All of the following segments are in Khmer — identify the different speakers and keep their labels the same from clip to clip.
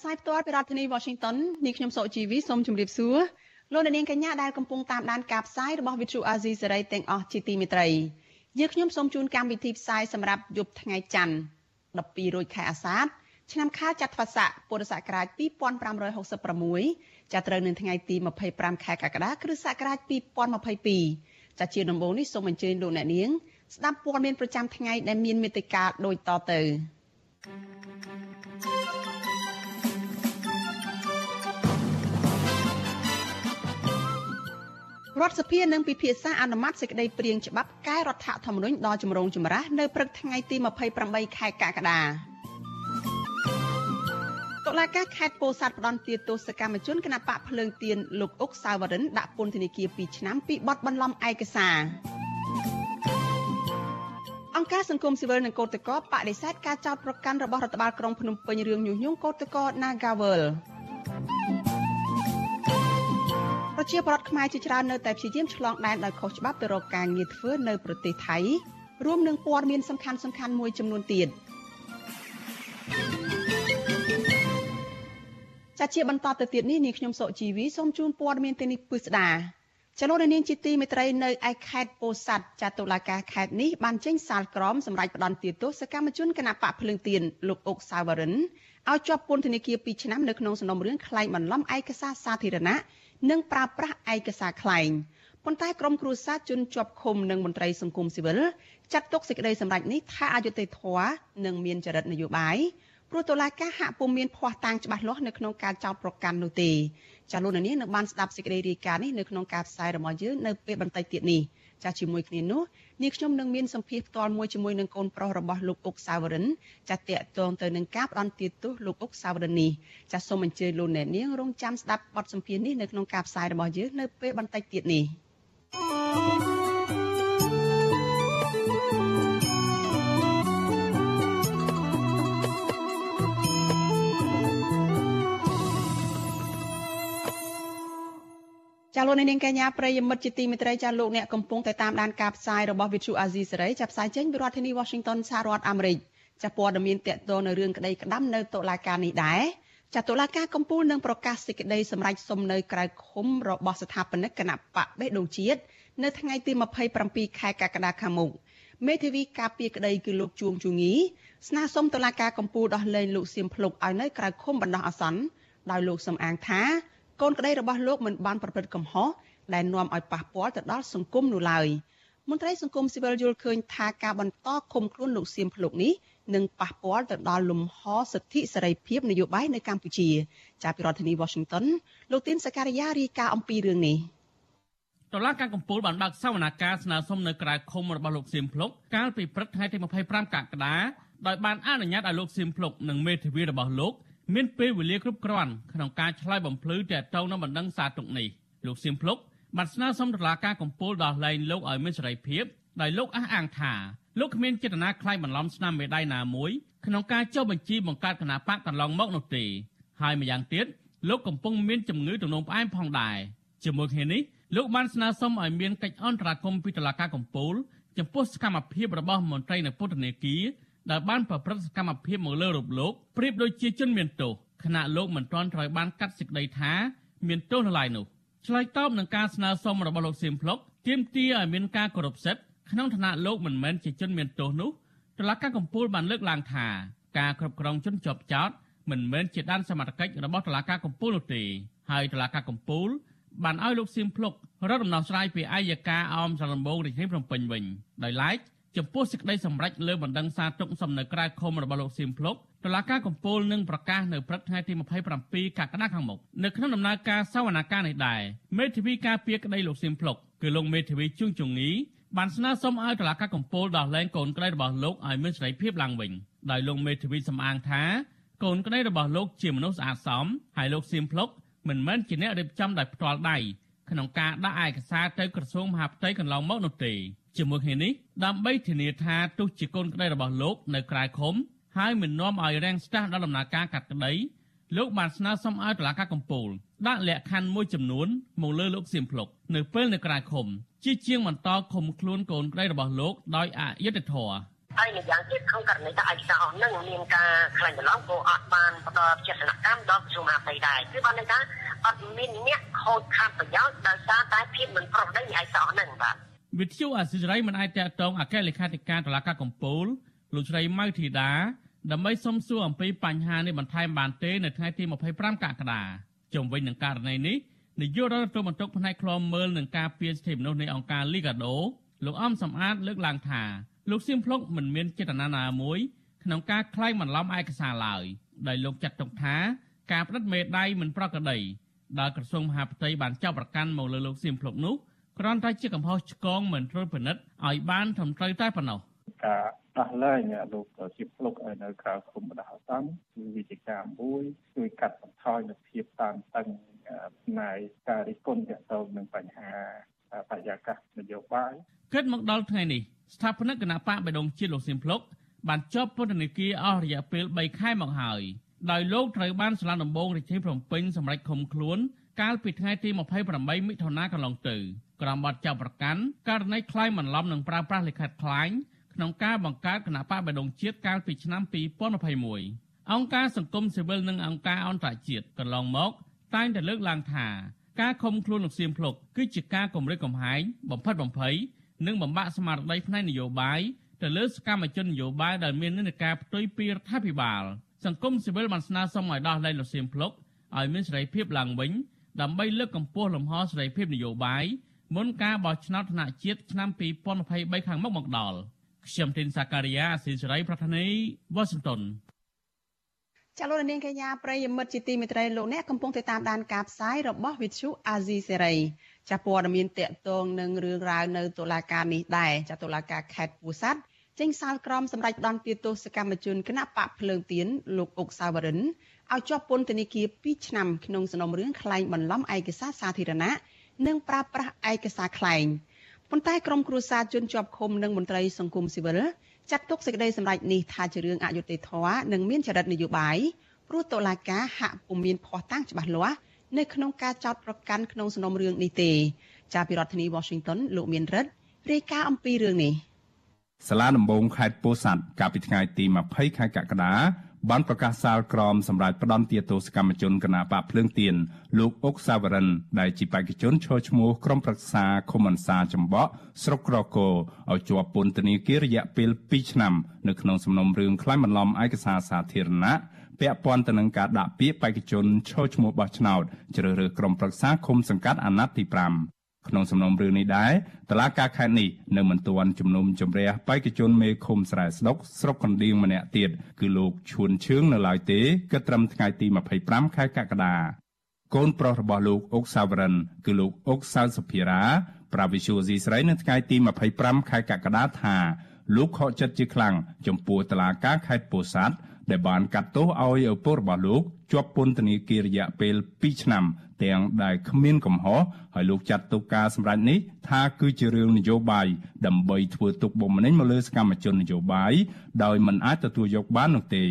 Speaker 1: ផ្សាយផ្ទាល់ពីរដ្ឋធានី Washington នេះខ្ញុំសុកជីវីសូមជម្រាបសួរលោកអ្នកនាងកញ្ញាដែលកំពុងតាមដានការផ្សាយរបស់ Vuthu Azizi Serai ទាំងអស់ជាទីមេត្រីយើងខ្ញុំសូមជូនកម្មវិធីផ្សាយសម្រាប់យប់ថ្ងៃច័ន្ទ12រោចខែអាសាឍឆ្នាំខាលចត្វាស័កពុរសករាជ2566ចាប់ត្រូវនៅថ្ងៃទី25ខែកក្កដាគ្រិស្តសករាជ2022ចាជាដំបូងនេះសូមអញ្ជើញលោកអ្នកនាងស្ដាប់ព័ត៌មានប្រចាំថ្ងៃដែលមានមេត្តាដូចតទៅ រដ្ឋសភានឹងពិភាក្សាអនុម័តសេចក្តីព្រាងច្បាប់កែរដ្ឋធម្មនុញ្ញដល់ជំរងចម្រាស់នៅព្រឹកថ្ងៃទី28ខែកក្កដាតុលាការខេត្តពោធិ៍សាត់ផ្ដន្ទាទោសកម្មជនគណបកភ្លើងទៀនលោកអុកសាវរិនដាក់ពន្ធនាគារ2ឆ្នាំពីបទបន្លំឯកសារអង្គការសង្គមស៊ីវិលនិងកោតកោបដិសេធការចោទប្រកាន់របស់រដ្ឋបាលក្រុងភ្នំពេញរឿងញុះញង់កោតកោ Nagawal ប្រជាពលរដ្ឋខ្មែរជាច្រើននៅតែព្យាយាមឆ្លងដែនដោយខុសច្បាប់ទៅរកការងារធ្វើនៅប្រទេសថៃរួមនឹងព័ត៌មានសំខាន់សំខាន់មួយចំនួនទៀតចាជាបន្តទៅទៀតនេះនាងខ្ញុំសុជីវីសូមជូនព័ត៌មានទីនេះពិស្ដាចលនានាងជាទីមេត្រីនៅឯខេត្តពោធិ៍សាត់ចាតុលាការខេត្តនេះបានចេញសាលក្រមសម្រាប់ផ្ដន្ទាទោសកម្មជនគណបកភ្លើងទៀនលោកអុកសាវរិនឲ្យជាប់ពន្ធនាគារ2ឆ្នាំនៅក្នុងសំណុំរឿងក្លែងបន្លំឯកសារសាធារណៈ និងប្រើប្រាស់ឯកសារក្លែងប៉ុន្តែក្រមគ្រួសារជនជាប់ឃុំនិងមន្ត្រីសង្គមស៊ីវិលចាត់ទុកសេចក្តីសម្រេចនេះថាអយុត្តិធម៌និងមានចរិតនយោបាយព្រោះតុលាការហាក់ពុំមានភ័ស្តុតាងច្បាស់លាស់នៅក្នុងការចោទប្រកាន់នោះទេចាលោកនាងនឹងបានស្ដាប់សេចក្តីរាយការណ៍នេះនៅក្នុងការផ្សាយរបស់យើងនៅពេលបន្តិចទៀតនេះ ចាជាមួយគ្នានោះនាងខ្ញុំនឹងមានសម្ភារផ្ទាល់មួយជាមួយនឹងកូនប្រុសរបស់លោកអុកសាវរិនចាតកតងទៅនឹងការផ្ដន់ទាទោសលោកអុកសាវរិននេះចាសូមអញ្ជើញលោកអ្នកនាងរងចាំស្ដាប់បទសម្ភារនេះនៅក្នុងការផ្សាយរបស់យើងនៅពេលបន្តិចទៀតនេះ thank you ចាលោកនាងកញ្ញាប្រិយមិត្តជាទីមេត្រីចាលោកអ្នកកំពុងតែតាមដានការផ្សាយរបស់ Vithu Azizi សេរីចាផ្សាយចេញពីរដ្ឋធានី Washington សហរដ្ឋអាមេរិកចាព័ត៌មានតកតនៅរឿងក្តីក្តាំនៅតុលាការនេះដែរចាតុលាការកំពូលនឹងប្រកាសសេចក្តីសម្រេចសុំនៅក្រៅឃុំរបស់ស្ថាបនិកគណៈបកបេះដូងជាតិនៅថ្ងៃទី27ខែកក្កដាខាងមុខមេធាវីការពារក្តីគឺលោកជួងជូងីស្នើសុំតុលាការកំពូលដោះលែងលោកសៀមភ្លុកឲ្យនៅក្រៅឃុំបណ្ដោះអាសន្នដោយលោកសំអាងថា កូនក្តីរបស់លោកមិនបានប្រព្រឹត្តកំហុសដែលនាំឲ្យប៉ះពាល់ទៅដល់សង្គមនោះឡើយមន្ត្រីសង្គមស៊ីវិលយល់ឃើញថាការបន្តឃុំខ្លួនលោកសៀមភ្លុកនេះនឹងប៉ះពាល់ទៅដល់លំហសិទ្ធិសេរីភាពនយោបាយនៅកម្ពុជាចាប់ពីរដ្ឋធានី Washington លោកទីនសការីយ៉ារាយការណ៍អំពីរឿងនេះ
Speaker 2: តឡាការកំពូលបានបើកសវនាការស្នើសុំនៅក្រៅឃុំរបស់លោកសៀមភ្លុកកាលពីព្រឹកថ្ងៃទី25កក្កដាដោយបានអនុញ្ញាតឲ្យលោកសៀមភ្លុកនិងមេធាវីរបស់លោក មានពេលវេលាគ្រប់គ្រាន់ក្នុងការឆ្លើយបំភ្លឺទាក់ទងនឹងបណ្ដឹងសារទុកនេះលោកសៀមភ្លុកបានស្នើសុំតុលាការកំពូលដោះលែងលោកឲ្យមានសេរីភាពដោយលោកអះអាងថាលោកគ្មានចេតនាក្លែងបន្លំស្នាមមេដៃណាមួយក្នុងការចុះបញ្ជីបង្កើតគណៈបកកន្លងមកនោះទេហើយម្យ៉ាងទៀតលោកកំពុងមានជំងឺទំនោរផ្អែមផងដែរជាមួយគ្នានេះលោកបានស្នើសុំឲ្យមានកិច្ចអន្តរាគមន៍ពីតុលាការកំពូលចំពោះសកម្មភាពរបស់មន្ត្រីនៅពុទ្ធនេគារ ដែលបានប្រព្រឹត្តសកម្មភាពមកលើរូបលោកប្រៀបដូចជាជនមានទោសខណៈលោកមិនទាន់ត្រូវបានកាត់សេចក្តីថាមានទោសនៅឡើយនោះឆ្លើយតបនឹងការស្នើសុំរបស់លោកសៀមភ្លុកទាមទារឲ្យមានការគោរពសិទ្ធិក្នុងឋានៈលោកមិនមែនជាជនមានទោសនោះតុលាការកំពូលបានលើកឡើងថាការគ្រប់គ្រងជនជាប់ចោតមិនមែនជាដានសមត្ថកិច្ចរបស់តុលាការកំពូលនោះទេហើយតុលាការកំពូលបានឲ្យលោកសៀមភ្លុករកដំណោះស្រាយពីអាយកាអមសរលំបងរាជធានីភ្នំពេញវិញដោយឡែក ចំពោះសេចក្តីសម្រេចលើបណ្ដឹងសារទុកសំនៅក្រៅឃុំរបស់លោកសៀមភ្លុកតុលាការកំពូលនឹងប្រកាសនៅព្រឹកថ្ងៃទី27កក្កដាខាងមុខនៅក្នុងដំណើរការសវនកម្មនេះដែរមេធាវីការពារក្តីលោកសៀមភ្លុកគឺលោកមេធាវីជួងជងីបានស្នើសុំឲ្យតុលាការកំពូលដោះលែងកូនក្តីរបស់លោកឲ្យមានសេរីភាពឡើងវិញដោយលោកមេធាវីសំអាងថាកូនក្តីរបស់លោកជាមនុស្សស្អាតសមហើយលោកសៀមភ្លុកមិនមែនជាអ្នករៀបចំដោយផ្ទាល់ដៃក្នុងការដាក់ឯកសារទៅក្រសួងមហាផ្ទៃកន្លងមកនោះទេ ជាមួយគ្នានេះដើម្បីធានាថាទោះជាកូនក្តីរបស់លោកនៅក្រៅឃុំហើយមិននាំឲ្យរាំងស្ទះដល់ដំណើរការកាត់ក្តីលោកបានស្នើសុំឲ្យតុលាការកំពូលដាក់លក្ខខណ្ឌមួយចំនួនមកលើលោកសៀមភ្លុកនៅពេលនៅក្រៅឃុំជាជាងបន្តឃុំខ្លួនកូនក្តីរបស់លោកដោយអយុត្តិធម៌
Speaker 3: ហើយម្យ៉ាងទៀតក្នុងករណីថាឯកសារអស់នឹងមានការខ្លាញ់ច្រឡំក៏អត់បានផ្ដល់ចេតនកម្មដល់ក្រសួងមហាផ្ទៃដែរគឺបានន័យថាអត់មានអ្នកខូចខាតប្រយោជន៍ដោយសារតែភាពមិនប្រក្រតីនៃឯកសារអស់នឹងបាទ
Speaker 2: វិទ្យុអាស៊ីសេរីមិនអាចតតងអគ្គលេខាធិការតុលាការកំពូលលោកស្រីម៉ៅធីតាដើម្បីសុំសួរអំពីបញ្ហានេះបន្ថែមបានទេនៅថ្ងៃទី25កក្កដាជុំវិញនឹងករណីនេះនាយករដ្ឋមន្ត្រីបន្ទុកផ្នែកឃ្លាំមើលនឹងការពៀនសិទ្ធិមនុស្សនៃអង្គការ Liga do លោកអំសំអាតលើកឡើងថាលោកសៀមភ្លុកមិនមានចេតនាណាមួយក្នុងការក្លែងបន្លំឯកសារឡើយដោយលោកចាត់ទុកថាការផ្តិតមេដៃមិនប្រក្រតីដែលក្រសួងមហាផ្ទៃបានចាប់ប្រកាន់មកលើលោកសៀមភ្លុកនោះ គ្រាន់តែជាកំហុសឆ្គងមិនត្រូវពិនិត្យឲ្យបានត្រឹមត្រូវតែប៉ុណ្ណោះ
Speaker 4: ការដោះលែងលោកជាភ្លុកឲ្យនៅក្រៅគុំបណ្ដោះអាសន្នគឺវិធីការមួយជួយកាត់បន្ថយនូវភាពតានតឹងផ្នែកការរិះគន់ទាក់ទងនឹងបញ្ហាបរិយាកាសនយោបាយ
Speaker 2: គិតមកដល់ថ្ងៃនេះស្ថាបនិកគណៈបកបៃដងជាតិលោកសៀមភ្លុកបានជាប់ពន្ធនាគារអស់រយៈពេល3ខែមកហើយដោយលោកត្រូវបានសាលាដំបងរាជធានីភ្នំពេញសម្រេចឃុំខ្លួន កាលពីថ្ងៃទី28មិថុនាកន្លងទៅក្រោមបទចាប់ប្រកាន់ករណីក្លែងបន្លំនិងប្រើប្រាស់លិខិតក្លែងក្នុងការបង្កើតគណៈបកបដងជាតិកាលពីឆ្នាំ2021អង្គការសង្គមស៊ីវិលនិងអង្គការអន្តរជាតិកន្លងមកតែងតែលើកឡើងថាការឃុំខ្លួនលោកសៀមភ្លុកគឺជាការគំរាមកំហែងបំផិតបំភ័យនិងបំបាក់ស្មារតីផ្នែកនយោបាយទៅលើសកម្មជននយោបាយដែលមាននិន្នាការផ្ទុយពីរដ្ឋាភិបាលសង្គមស៊ីវិលបានស្នើសុំឲ្យដោះលែងលោកសៀមភ្លុកឲ្យមានសេរីភាពឡើងវិញ ដើម្បីលើកកម្ពស់លំហសេរីភាពនយោបាយមុនការបោះឆ្នោតថ្នាក់ជាតិឆ្នាំ2023ខាងមុខមកដល់ខ្ញុំទីនសាការីយ៉ាអស៊ីសេរីប្រធានីវ៉ាស៊ីនតោន
Speaker 1: ចាលោកនាងកញ្ញាប្រិយមិត្តជាទីមេត្រីលោកអ្នកកំពុងតែតាមដានការផ្សាយរបស់វិទ្យុអាស៊ីសេរីចាព័ត៌មានតកតងនឹងរឿងរ៉ាវនៅតុលាការនេះដែរចាតុលាការខេត្តពោធិ៍សាត់ ចេញសាលក្រមសម្រាប់ផ្ដន្ទាទោសកម្មជនគណៈបកភ្លើងទៀនលោកអុកសាវរិនឲ្យជាប់ពន្ធនាគារ2ឆ្នាំក្នុងសំណុំរឿងក្លែងបន្លំឯកសារសាធារណៈនិងប្រើប្រាស់ឯកសារក្លែងប៉ុន្តែក្រមគ្រួសារជនជាប់ឃុំនិងមន្ត្រីសង្គមស៊ីវិលចាត់ទុកសេចក្តីសម្រេចនេះថាជារឿងអយុត្តិធម៌និងមានចរិតនយោបាយព្រោះតុលាការហាក់ពុំមានភ័ស្តុតាងច្បាស់លាស់នៅក្នុងការចោទប្រកាន់ក្នុងសំណុំរឿងនេះទេចាប់ពីរដ្ឋធានី Washington លោកមានរិទ្ធរាយការណ៍អំពីរឿងនេះ
Speaker 5: សាលាដំបងខេត្តពោធិ៍សាត់កាលពីថ្ងៃទី20ខែកក្កដាបានប្រកាសសាលក្រមសម្រាប់ផ្ដន់ទាទោសកម្មជនគណបកភ្លើងទៀនលោកអុកសាវរិន ដែលជាបេក្ខជនឈរឈ្មោះក្រុមប្រឹក្សាឃុំអន្សាចម្បក់ស្រុកក្រគរឲ្យជាប់ពន្ធនាគាររយៈពេល2ឆ្នាំនៅក្នុងសំណុំរឿងក្លែងបន្លំឯកសារសាធារណៈពាក់ព័ន្ធទៅនឹងការដាក់ពាក្យបេក្ខជនឈរឈ្មោះបោះឆ្នោតជ្រើសរើសក្រុមប្រឹក្សាឃុំសង្កាត់អាណត្តិទី5 ក្នុងសំណុំរឿងនេះដែរតឡាការខេត្តនេះនៅមិនទាន់ជំនុំជម្រះបេក្ខជនមេឃុំស្រែស្ដុកស្រុកកណ្ដៀងម្នាក់ទៀតគឺលោកឈួនឈឿងនៅឡើយទេគិតត្រឹមថ្ងៃទី25ខែកក្កដាកូនប្រុសរបស់លោកអុកសាវរិន គឺលោកអុកសៅសុភារាប្រាវិសុយស៊ីស្រីនៅថ្ងៃទី25ខែកក្កដាថាលោកខកចិត្តជាខ្លាំងចំពោះតឡាការខេត្តពោធិ៍សាត់ ដែលបានកាត់ទោសឲ្យឪពុករបស់លោកជាប់ពន្ធនាគាររយៈពេល2ឆ្នាំ ទាំងដែលគ្មានកំហុសហើយលោកចាត់ទុកការសម្រេចនេះថាគឺជារឿងនយោបាយដើម្បីធ្វើទុកបុកម្នេញមកលើសកម្មជននយោបាយដោយមិនអាចទទួលយកបាននោះទេ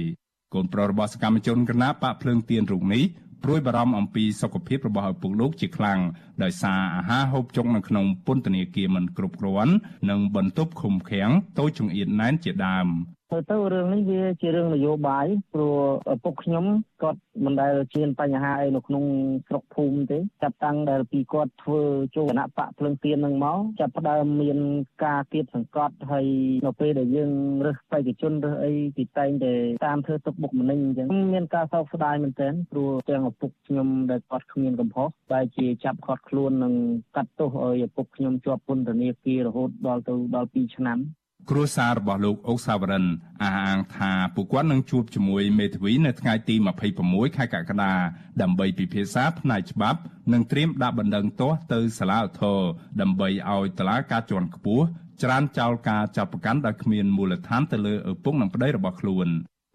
Speaker 5: កូនប្រុសរបស់សកម្មជនគណបកភ្លើងទៀនរូបនេះព្រួយបារម្ភអំពីសុខភាពរបស់ឪពុកលោកជាខ្លាំងដោយសារអាហារហូបចុកនៅក្នុងពន្ធនាគារមិនគ្រប់គ្រាន់និងបន្ទប់ឃុំឃាំងតូចចង្អៀតណែនជាដើម
Speaker 6: ទៅទៅរឿងនេះវាជារឿងនយោបាយព្រោះឪពុកខ្ញុំគាត់មិនដែលជាបញ្ហាអីនៅក្នុងស្រុកភូមិទេចាប់តាំងដែលពីគាត់ធ្វើចូលគណៈបកភ្លើងទៀននឹងមកចាប់ផ្ដើមមានការគៀបសង្កត់ហើយនៅពេលដែលយើងរើសបេក្ខជនរើសអីពីតែងតែតាមធ្វើទុកបុកម្នេញអញ្ចឹងមានការសោកស្ដាយមែនទែនព្រោះទាំងឪពុកខ្ញុំដែលគាត់គ្មានកំហុសបែរជាចាប់គាត់ខ្លួននិងកាត់ទោសឲ្យឪពុកខ្ញុំជាប់ពន្ធនាគាររហូតដល់ទៅដល់2ឆ្នាំ
Speaker 5: គ្រួសាររបស់លោកអុកសាវរិនអះអាងថាពួកគាត់នឹងជួបជាមួយមេធាវីនៅថ្ងៃទី26ខែកក្កដាដើម្បីពិភាក្សាផ្នែកច្បាប់និងត្រៀមដាក់បណ្ដឹងទាស់ទៅសាលាឧទ្ធរដើម្បីឲ្យតុលាការជាន់ខ្ពស់ច្រានចោលការចាប់ប្រកាន់ដោយគ្មានមូលដ្ឋានទៅលើឪពុកនិងប្តីរបស់ខ្លួន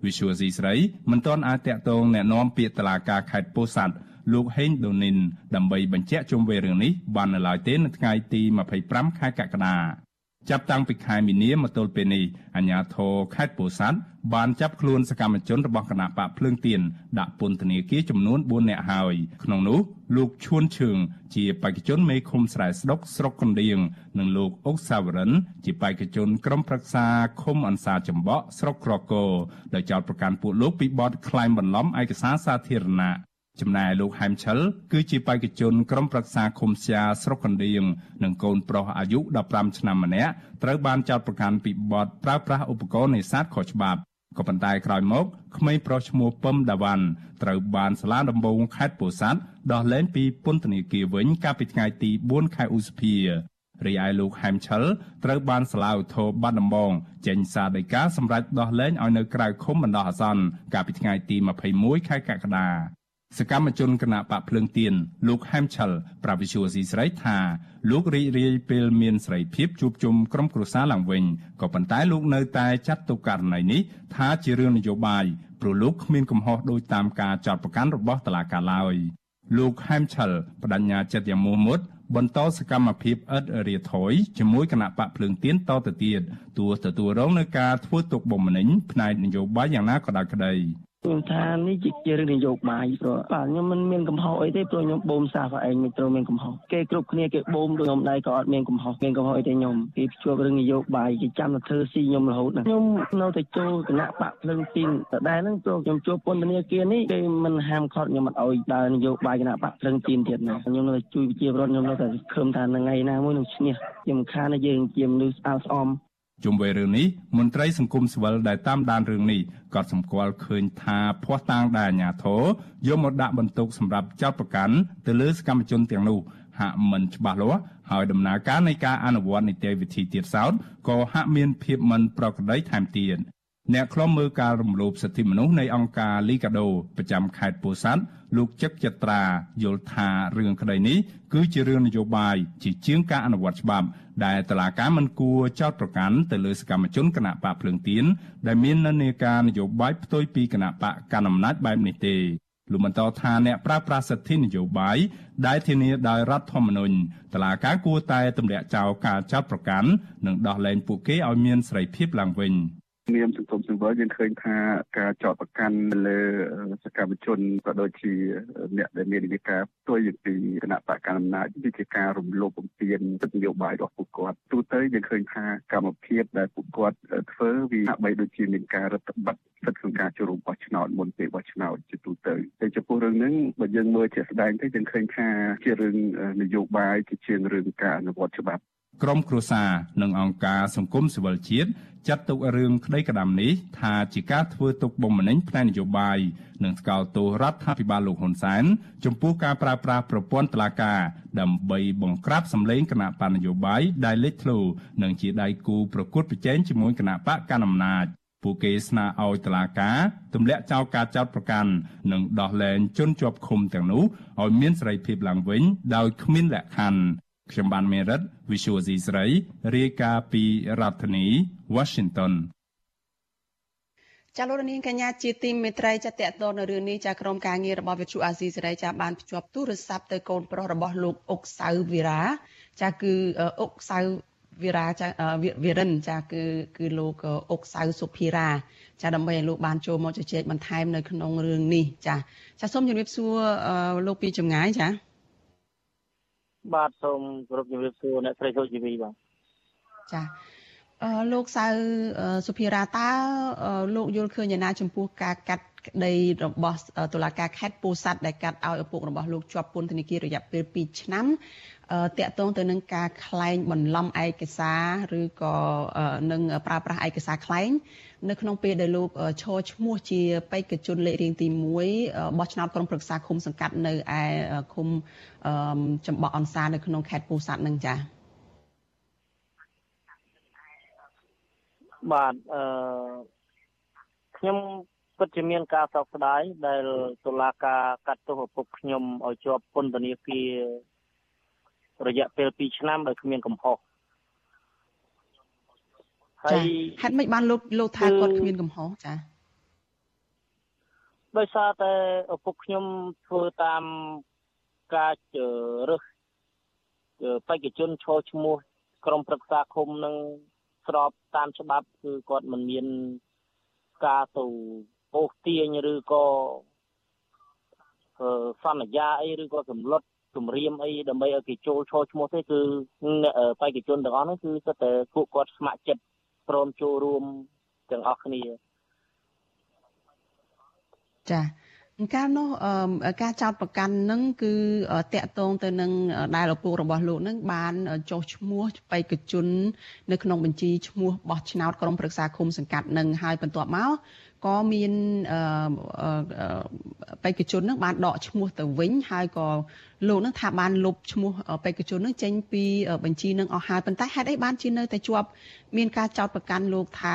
Speaker 5: Visual C ស្រីមិនទាន់អាចតាក់ទងแนะនាំពាក្យតុលាការខេត្តពោធិ៍សាត់ លោកហេងដូនីនដើម្បីបញ្ជាក់ជុំវិញរឿងនេះបាននៅឡើយទេនៅថ្ងៃទី25ខែកក្កដា ចាប់តាំងពីខែមីនាមកទល់ពេលនេះអាជ្ញាធរខេត្តពោធិ៍សាត់បានចាប់ខ្លួនសកម្មជនរបស់គណៈបកភ្លើងទៀនដាក់ពន្ធនាគារចំនួន4នាក់ហើយក្នុងនោះលោកឈួនឈឿងជាបេក្ខជនមេឃុំស្រែស្ដុកស្រុកកណ្ដៀងនិងលោកអុកសាវរិន ជាបេក្ខជនក្រុមប្រឹក្សាឃុំអន្សាចំបក់ស្រុកក្រគរដោយចោទប្រកាន់ពួកលោកពីបទក្លែងបន្លំឯកសារសាធារណៈ ចំណែកលោកហែមឆិលគឺជាបេក្ខជនក្រុមប្រឹក្សាឃុំសៀស្រុកកណ្ដៀងនិងកូនប្រុសអាយុ15ឆ្នាំម្នាក់ត្រូវបានចោទប្រកាន់ពីបទប្រើប្រាស់ឧបករណ៍នេសាទខុសច្បាប់ក៏ប៉ុន្តែក្រោយមកក្មេងប្រុសឈ្មោះពឹមដាវ៉ាន់ត្រូវបានសាលាដំបងខេត្តពោធិ៍សាត់ដោះលែងពីពន្ធនាគារវិញកាលពីថ្ងៃទី4ខែឧសភារីឯលោកហែមឆិលត្រូវបានសាលាឧទ្ធរបាត់ដំបងចេញសារដីកាសម្រាប់ដោះលែងឲ្យនៅក្រៅឃុំបណ្ដោះអាសន្នកាលពីថ្ងៃទី21ខែកក្កដា សកម្មជនគណៈបកភ្លើងទៀនលោកហែមឆលប្រាវិសុវស៊ីស្រីថាលោករីករាយពេលមានសេរីភាពជួបជុំក្រុមគ្រួសារឡើងវិញក៏ប៉ុន្តែលោកនៅតែចាត់ទុកករណីនេះថាជារឿងនយោបាយព្រោះលោកគ្មានកំហុសដោយតាមការចោទប្រកាន់របស់តុលាការឡើយលោកហែមឆលបដញ្ញាចិត្តយ៉ាងមោះមុតបន្តសកម្មភាពឥតរាថយជាមួយគណៈបកភ្លើងទៀនតទៅទៀតទោះទទួលរងនឹងការធ្វើទុកបុកម្នេញផ្នែកនយោបាយយ៉ាងណាក៏ដោយក្តី
Speaker 6: ខ្ញុំថានេះជារឿងនយោបាយព្រោះបាទខ្ញុំមិនមានកំហុសអីទេព្រោះខ្ញុំបូមសាសឯងមិនត្រូវមានកំហុសគេគ្រប់គ្នាគេបូមដូចខ្ញុំដែរក៏អត់មានកំហុសមានកំហុសអីទេខ្ញុំគេជួបរឿងនយោបាយគេចាំទៅធ្វើស៊ីខ្ញុំរហូតណាខ្ញុំនៅតែចូលគណៈបកភ្លឹងទីនដដែលហ្នឹងព្រោះខ្ញុំជួបពន្ធនាគារនេះគេមិនហាមឃាត់ខ្ញុំអត់ឲ្យដើរនយោបាយគណៈបកភ្លឹងទីនទៀតណាខ្ញុំនៅតែជួយប្រជាពលរដ្ឋខ្ញុំនៅតែខំថាថ្ងៃណាមួយនឹងឈ្នះខ្ញុំខានយើងជាមនុស្សស្អាតស្អំ
Speaker 5: ជុំវិញរឿងនេះមន្ត្រីសង្គមស៊ីវិលដែលតាមដានរឿងនេះក៏សម្គាល់ឃើញថាភ័ស្តុតាងដែលអាជ្ញាធរយកមកដាក់បន្ទុកសម្រាប់ចោតប្រកាន់ទៅលើសកម្មជនទាំងនោះហាក់មិនច្បាស់លាស់ហើយដំណើរការនៃការអនុវត្តនីតិវិធីទៀតសោតក៏ហាក់មានភាពមិនប្រក្រតីថែមទៀតអ្នកខ្លំមើលការរំលោភសិទ្ធិមនុស្សនៃអង្គការលីកាដូប្រចាំខេត្តពោធិ៍សាត់លោកចឹកចត្រាយល់ថារឿងក្តីនេះគឺជារឿងនយោបាយជាជាងការអនុវត្តច្បាប់ ដែលតឡាការមិនគួរចោទប្រកាន់ទៅលើសកម្មជនគណៈបកភ្លើងទៀនដែលមាននិន្នាការនយោបាយផ្ទុយពីគណៈបកកណ្ដាលអំណាចបែបនេះទេលោកបន្តថាអ្នកប្រើប្រាស់សិទ្ធិនយោបាយដែលធានាដោយរដ្ឋធម្មនុញ្ញតឡាការគួរតែទម្លាក់ចោលការចោទប្រកាន់និងដោះលែងពួកគេឲ្យមានសេរីភាពឡើងវិញ។
Speaker 7: នាមសង្គមស៊ីវិលយើងឃើញថាការចោទប្រកាន់លើសកម្មជនក៏ដូចជាអ្នកដែលមានវិការផ្ទុយពីគណៈបកកណ្ដាលអំណាចវាជាការរំលោភបំពានសិទ្ធិនយោបាយរបស់ពួកគាត់ទូទៅយើងឃើញថាកម្មភាពដែលពួកគាត់ធ្វើវាហាក់បីដូចជាមានការរដ្ឋបတ်សិទ្ធិក្នុងការចូលរួមបោះឆ្នោតមុនពេលបោះឆ្នោតជាទូទៅតែចំពោះរឿងហ្នឹងបើយើងមើលជាក់ស្ដែងទៅយើងឃើញថាជារឿងនយោបាយជាជាងរឿងការអនុវត្តច្បាប់
Speaker 5: ក្រមគ្រួសារនិងអង្គការសង្គមស៊ីវិលជាតិចាត់ទុករឿងក្តីក្តាំនេះថាជាការធ្វើទុកបុកម្នេញផ្នែកនយោបាយនិងស្កោតទោសរដ្ឋាភិបាលលោកហ៊ុនសែនចំពោះការប្រើប្រាស់ប្រព័ន្ធតុលាការដើម្បីបង្ក្រាបសម្លេងគណៈបកនយោបាយដែលលេចធ្លោនិងជាដៃគូប្រកួតប្រជែងជាមួយគណៈបកកណ្ដាលអំណាចពួកគេស្នើឲ្យតុលាការទម្លាក់ចោលការចោទប្រកាន់និងដោះលែងជនជាប់ឃុំទាំងនោះឲ្យមានសេរីភាពឡើងវិញដោយគ្មានលក្ខខណ្ឌ ខ្ញុំបានមេរិត Visual C ស្រីរាយការណ៍ពីរដ្ឋធានី Washington
Speaker 1: ចាលោកនាងកញ្ញាជាទីមេត្រីចាតតតនៅរឿងនេះចាក្រុមការងាររបស់វិទ្យុអាស៊ីសេរីចាបានភ្ជាប់ទូរស័ព្ទទៅកូនប្រុសរបស់លោកអុកសៅវីរ៉ាចាគឺអុកសៅវីរ៉ាចាវីរិនចាគឺគឺលោកអុកសៅសុភីរ៉ាចាដើម្បីឲ្យលោកបានចូលមកជជែកបន្ថែមនៅក្នុងរឿងនេះចាចាសូមជម្រាបសួរលោកពីចម្ងាយចា
Speaker 8: បាទសូមគោរពជំរាបសួរអ្នកស្រីសុជីវីបាទ
Speaker 1: ចាអឺ លោកសៅសុភារាតើលោកយល់ឃើញយ៉ាងណាចំពោះការកាត់ក្តីរបស់តុលាការខេត្តពោធិ៍សាត់ដែលកាត់ឲ្យឪពុករបស់លោកជាប់ពន្ធនាគាររយៈពេល2ឆ្នាំតកតងទៅនឹងការក្លែងបន្លំឯកសារឬក៏នឹងប្រើប្រាស់ឯកសារក្លែងនៅក្នុងពេលដែលលោកឈរឈ្មោះជាបេក្ខជនលេខរៀងទី1បោះឆ្នោតក្រុមប្រឹក្សាឃុំសង្កាត់នៅឯឃុំចំបក់អនសានៅក្នុងខេត្តពោធិ៍សាត់នឹងចា៎
Speaker 8: បាទអឺខ្ញុំពិតជាមានការសោកស្ដាយដែលតុលាការកាត់ទោសឪពុកខ្ញុំឲ្យជាប់ពន្ធនាគាររយៈពេល2ឆ្នាំដោយគ្មានកំហុស
Speaker 1: ហើយហេតុម៉េចបានលោកលោកថាគាត់គ្មានកំហុសចា
Speaker 8: ដោយសារតែឪពុកខ្ញុំធ្វើតាមការរើសបេក្ខជនឈរឈ្មោះក្រុមប្រឹក្សាឃុំនឹង ស្របតាមច្បាប់គឺគាត់មិនមានការទៅអូសទាញឬក៏សន្យាអីឬក៏សម្លុតគម្រាមអីដើម្បីឲ្យគេចូលឈរឈ្មោះទេគឺបេក្ខជនទាំងអស់នោះគឺសិតតែពួកគាត់ស្ម័គ្រចិត្តព្រមចូលរួមទាំងអស់គ្នា
Speaker 1: ចា កាលនោះការចោតប្រកាន់នឹងគឺតាក់ទងទៅនឹងដែលឪពុករបស់លោកនឹងបានចុះឈ្មោះបេក្ខជន នៅក្នុងបញ្ជីឈ្មោះបោះឆ្នោតក្រុមប្រឹក្សាឃុំសង្កាត់នឹងហើយបន្ទាប់មក ក៏មានបេក្ខជននឹងបានដកឈ្មោះទៅវិញហើយក៏លោកនឹងថាបានលុបឈ្មោះបេក្ខជននឹងចេញពីបញ្ជីនឹងអស់ហើយប៉ុន្តែហេតុអីបានជានៅតែជាប់មានការចោទប្រកាន់លោកថា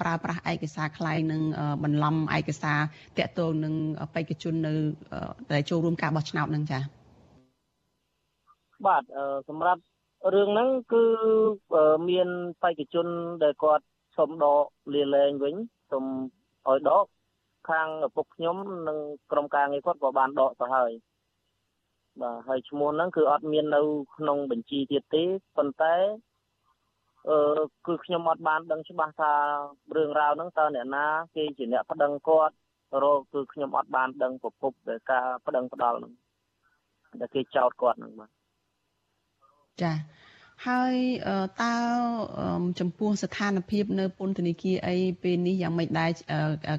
Speaker 1: ប្រើប្រាស់ឯកសារខ្លែងនឹងបន្លំឯកសារតាក់ទងនឹងបេក្ខជននៅដែលចូលរួមការបោះឆ្នោតនឹងចា៎
Speaker 8: បាទសម្រាប់រឿងហ្នឹងគឺមានបេក្ខជនដែលគាត់សុំដកលាលែងវិញសូមឲ្យដកខាងឪពុកខ្ញុំនិងក្រុមការងារគាត់ក៏បានដកទៅហើយបាទហើយឈ្មោះហ្នឹងគឺអត់មាននៅ ក្នុងបញ្ជីទៀតទេប៉ុន្តែអឺគឺខ្ញុំអត់បានដឹងច្បាស់ថារឿងរ៉ាវហ្នឹងតើអ្នកណាគេជាអ្នកប្តឹងគាត់រកគឺខ្ញុំអត់បានដឹងប្រភពនៃការប្តឹងផ្ដាល់ហ្នឹងដែលគេចោទគាត់ហ្នឹងបាទ
Speaker 1: ចា ហើយតើចំពោះស្ថានភាពនៅពន្ធនាគារអីពេលនេះយ៉ាងម៉េចដែរ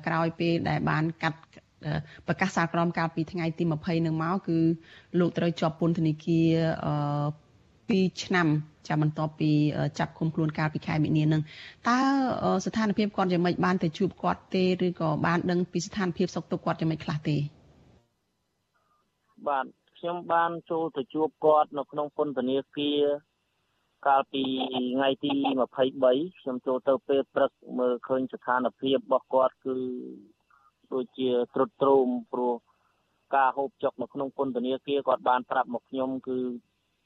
Speaker 1: ក្រោយពេលដែលបានកាត់ប្រកាសសាលក្រមកាលពីថ្ងៃទី20នឹងមកគឺលោកត្រូវជាប់ពន្ធនាគារ2ឆ្នាំចាំបន្ទាប់ពីចាប់ឃុំខ្លួនកាលពីខែមិនិនានឹងតើស្ថានភាពគាត់យ៉ាងម៉េចបានទៅជួបគាត់ទេឬក៏បានដឹងពីស្ថានភាពសុខទុក្ខគាត់យ៉ាងម៉េចខ្លះទេ
Speaker 8: បាទខ្ញុំបានចូលទៅជួបគាត់នៅក្នុងពន្ធនាគារ កាលពីថ្ងៃទី23ខ្ញុំចូលទៅពេលព្រឹកមើលឃើញស្ថានភាពរបស់គាត់គឺដូចជាត្រុតត្រោមព្រោះការហូបចុកនៅក្នុងពន្ធនាគារគាត់បានប្រាប់មកខ្ញុំគឺ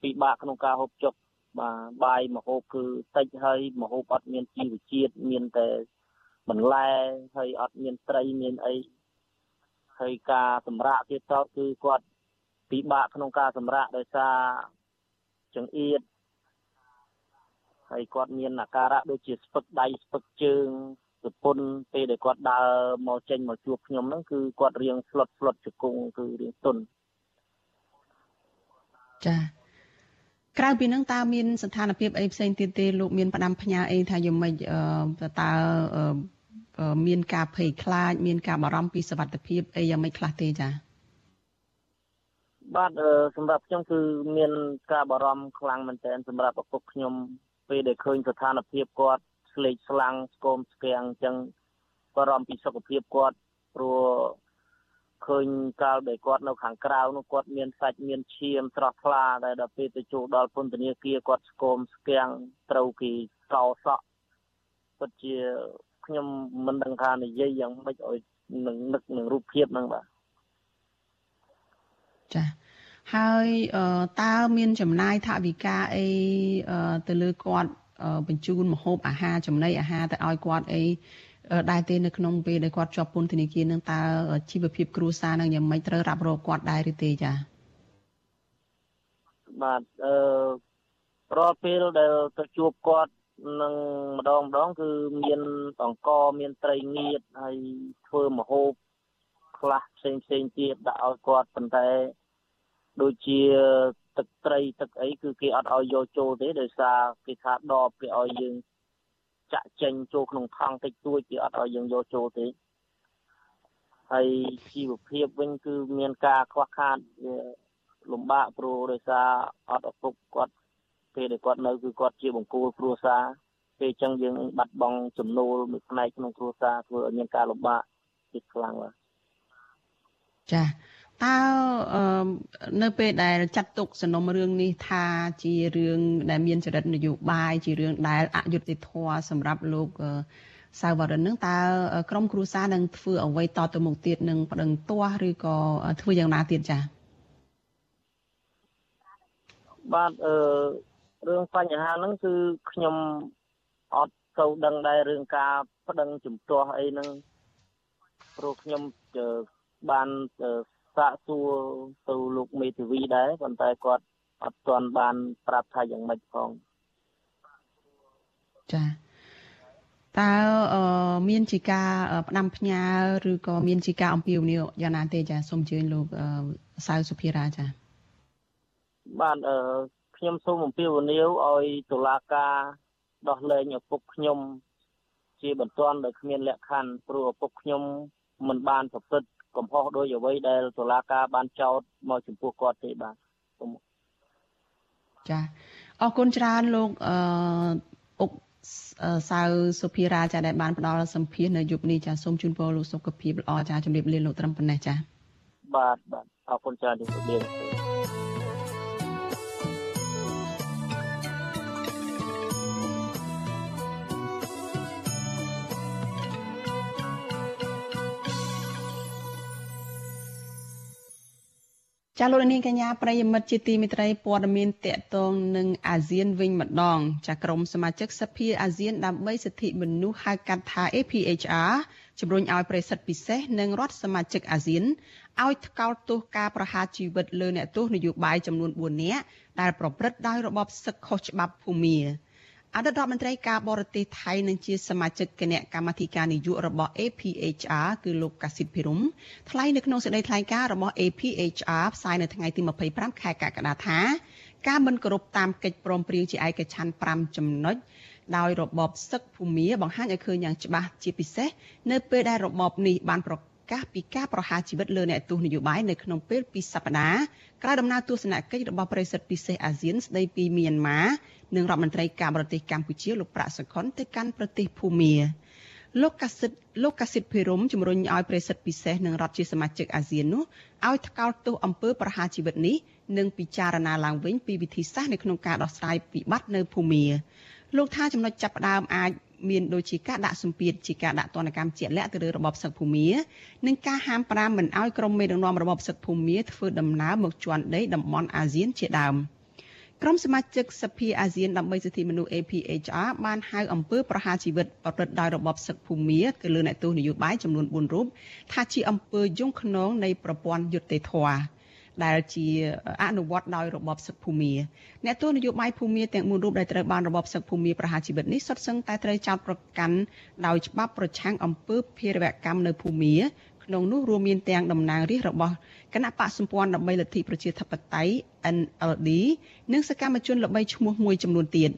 Speaker 8: ពិបាកក្នុងការហូបចុកបាទបាយមហូបគឺតិចហើយមហូបអត់មានជីវជាតិមានតែបន្លែហើយអត់មានត្រីមានអីហើយការសម្រាកទៀតទៅគឺគាត់ពិបាកក្នុងការសម្រាកដោយសារចង្អៀត ហើយគាត់មានអាការៈដូចជាស្ពឹកដៃស្ពឹកជើងប្រពន្ធពេលដែលគាត់ដើរមកចេញមកជួបខ្ញុំហ្នឹងគឺគាត់រៀងស្លុតស្លុតជង្គង់គឺរៀងទន់
Speaker 1: ចាក្រៅពីនឹងតើមានស្ថានភាពអីផ្សេងទៀតទេលោកមានផ្ដាំផ្ញើអីថាយ៉ាងម៉េចតើមានការភ័យខ្លាច មានការបារម្ភពីសុវត្ថិភាពអីយ៉ាងម៉េចខ្លះទេចា
Speaker 8: បាទសម្រាប់ខ្ញុំគឺមានការបារម្ភខ្លាំងមែនទែនសម្រាប់ឪពុកខ្ញុំ ពេលដែលឃើញស្ថានភាពគាត់ស្លេកស្លាំងស្គមស្គាំងអញ្ចឹងបារម្ភពីសុខភាពគាត់ព្រោះឃើញកាលដែលគាត់នៅខាងក្រៅនោះគាត់មានសាច់មានឈាមស្រស់ថ្លាដែលដល់ពេលទៅចូលដល់ពន្ធនាគារគាត់ស្គមស្គាំងត្រូវគេកោសក់ពិតជាខ្ញុំមិនដឹងថានិយាយយ៉ាងម៉េចឲ្យនឹងនឹកនឹងរូបភាពហ្នឹងបាទ
Speaker 1: ចា ហើយតើមានចំណាយថវិកាអីទៅលើគាត់បញ្ជូនម្ហូបអាហារចំណីអាហារទៅឲ្យគាត់អីដែរទេនៅក្នុងពេលដែលគាត់ជាប់ពន្ធនាគារនឹងតើជីវភាពគ្រួសារនឹងយ៉ាងម៉េចត្រូវរ៉ាប់រកគាត់ដែរឬទេចា៎
Speaker 8: បាទអឺរាល់ពេលដែលទៅជួបគាត់នឹងម្ដងម្ដងគឺមានអង្ករមានត្រីងៀតហើយធ្វើម្ហូបខ្លះផ្សេងផ្សេងទៀតដាក់ឲ្យគាត់ប៉ុន្តែ ដូចជាទឹកត្រីទឹកអីគឺគេអត់ឲ្យយកចូលទេដោយសារគេថាដបគេឲ្យយើងចាក់ចេញចូលក្នុងថង់តិចតួចគេអត់ឲ្យយើងយកចូលទេហើយជីវភាពវិញគឺមានការខ្វះខាតវាលំបាកព្រោះដោយសារអត់ឪពុកគាត់ពេលដែលគាត់នៅគឺគាត់ជាបង្គោលគ្រួសារពេលអញ្ចឹងយើងបាត់បង់ចំណូលមួយផ្នែកក្នុងគ្រួសារធ្វើឲ្យមានការលំបាកជាខ្លាំងបាទ
Speaker 1: ចា តើនៅពេលដែលចាត់ទុកសំណុំរឿងនេះថាជារឿងដែលមានចរិតនយោបាយជារឿងដែលអយុត្តិធម៌សម្រាប់លោកសាវរិននឹងតើក្រុមគ្រួសារនឹងធ្វើអ្វីតទៅមុខទៀតនឹងប្តឹងទាស់ឬក៏ធ្វើយ៉ាងណាទៀតចា៎
Speaker 8: បាទអឺរឿងបញ្ហាហ្នឹងគឺខ្ញុំអត់ទៅដឹងដែររឿងការប្តឹងជំទាស់អីហ្នឹងព្រោះខ្ញុំបាន សាកសួរទៅលោកមេធាវីដែរប៉ុន្តែគាត់អត់ទាន់បាន ប្រាប់ថាយ៉ាងម៉េចផង
Speaker 1: ចាតើមានជាការផ្ដាំផ្ញើឬក៏មានជាការអំពាវនាវយ៉ាងណាទេចាសូមអញ្ជើញលោកសៅសុភារាចា
Speaker 8: បាទអឺខ្ញុំសូមអំពាវនាវឲ្យតុលាការដោះលែងឪពុកខ្ញុំ ជាបន្ទាន់ដោយគ្មានលក្ខខណ្ឌព្រោះឪពុកខ្ញុំមិនបានប្រព្រឹត្ត កំហុសដោយអ្វីដែលតុលាការបានចោទមកចំពោះគាត់ទេបាទសូម
Speaker 1: ចាអរគុណច្រើនលោកអឺអុកសៅសុភារាចាដែលបានផ្ដល់សម្ភារនៅយប់នេះចាសូមជូនពរលោកសុខភាពល្អចាជំរាបលាលោកត្រឹមប៉ុណ្ណេះចា
Speaker 8: បាទបាទអរគុណច្រើនជំរាបលា
Speaker 1: ចាលោកនាងកញ្ញាប្រិយមិត្តជាទីមេត្រីព័ត៌មានតកតងនឹងអាស៊ានវិញម្ដង ចាក្រុមសមាជិកសភាអាស៊ានដើម្បីសិទ្ធិមនុស្សហៅកាត់ថា APHR ជំរុញឲ្យប្រេសិតពិសេសនិងរដ្ឋសមាជិកអាស៊ានឲ្យថ្កោលទោសការប្រហារជីវិតលើអ្នកទោសនយោបាយចំនួន4នាក់ដែលប្រព្រឹត្តដោយរបបសឹកខុសច្បាប់ភូមា អតីតរដ្ឋមន្ត្រីការបរទេសថៃនិងជាសមាជិកគណៈកម្មាធិការនយោបាយរបស់ APHR គឺលោកកាស៊ីតភិរមថ្លែងនៅក្នុងសេចក្តីថ្លែងការណ៍របស់ APHR ផ្សាយនៅថ្ងៃទី25ខែកក្កដាថាការមិនគោរពតាមកិច្ចព្រមព្រៀងជាឯកច្ឆន្ទ5ចំណុចដោយរបបសឹកភូមាបង្ហាញឲ្យឃើញយ៉ាងច្បាស់ជាពិសេសនៅពេលដែលរបបនេះបានប្រកាសពីការប្រហារជីវិតលើអ្នកទោសនយោបាយនៅក្នុងពេលពីសប្តាហ៍ក្រោយដំណើរទស្សនកិច្ចរបស់ប្រិយសិទ្ធិពិសេសអាស៊ានស្ដីពីមីយ៉ាន់ម៉ា និងរដ្ឋមន្ត្រីការបរទេសកម្ពុជាលោកប្រាក់សុខុនទៅកាន់ប្រទេសភូមាលោកកាសិតលោកកាសិតភិរមជំរុញឲ្យប្រិសិទ្ធពិសេសនិងរដ្ឋជាសមាជិកអាស៊ាននោះឲ្យថ្កោលទោសអំពើប្រហារជីវិតនេះនិងពិចារណាឡើងវិញពីវិធីសាស្ត្រនៅក្នុងការដោះស្រាយវិបត្តិនៅភូមាលោកថាចំណុចចាប់ផ្ដើមអាចមានដូចជាការដាក់សម្ពាធជាការដាក់ទណ្ឌកម្មជាក់លាក់ទៅលើរបបសឹកភូមានិងការហាមប្រាមមិនឲ្យក្រុមមេដឹកនាំរបបសឹកភូមាធ្វើដំណើរមកជន់ដីតំបន់អាស៊ានជាដើម ក្រុមសមាជិកសភាអាស៊ានដើម្បីសិទ្ធិមនុស្ស APHR បានហៅអំពើប្រហារជីវិតប្រព្រឹត្តដោយរបបសឹកភូមាគឺលើអ្នកទោសនយោបាយចំនួន4រូបថាជាអំពើយងខ្នងនៃប្រព័ន្ធយុត្តិធម៌ដែលជាអនុវត្តដោយរបបសឹកភូមាអ្នកទស្សនយោបាយភូមាទាំង4រូបដែលត្រូវបានរបបសឹកភូមាប្រហារជីវិតនេះសុទ្ធសឹងតែត្រូវចោទប្រកាន់ដោយច្បាប់ប្រឆាំងអំពើភេរវកម្មនៅភូមា ក្នុងនោះរួមមានទាំងតំណាងរាស្ត្ររបស់គណៈបកសម្ព័ន្ធដើម្បីលទ្ធិប្រជាធិបតេយ្យ NLD និងសកម្មជនល្បីឈ្មោះមួយចំនួនទៀត។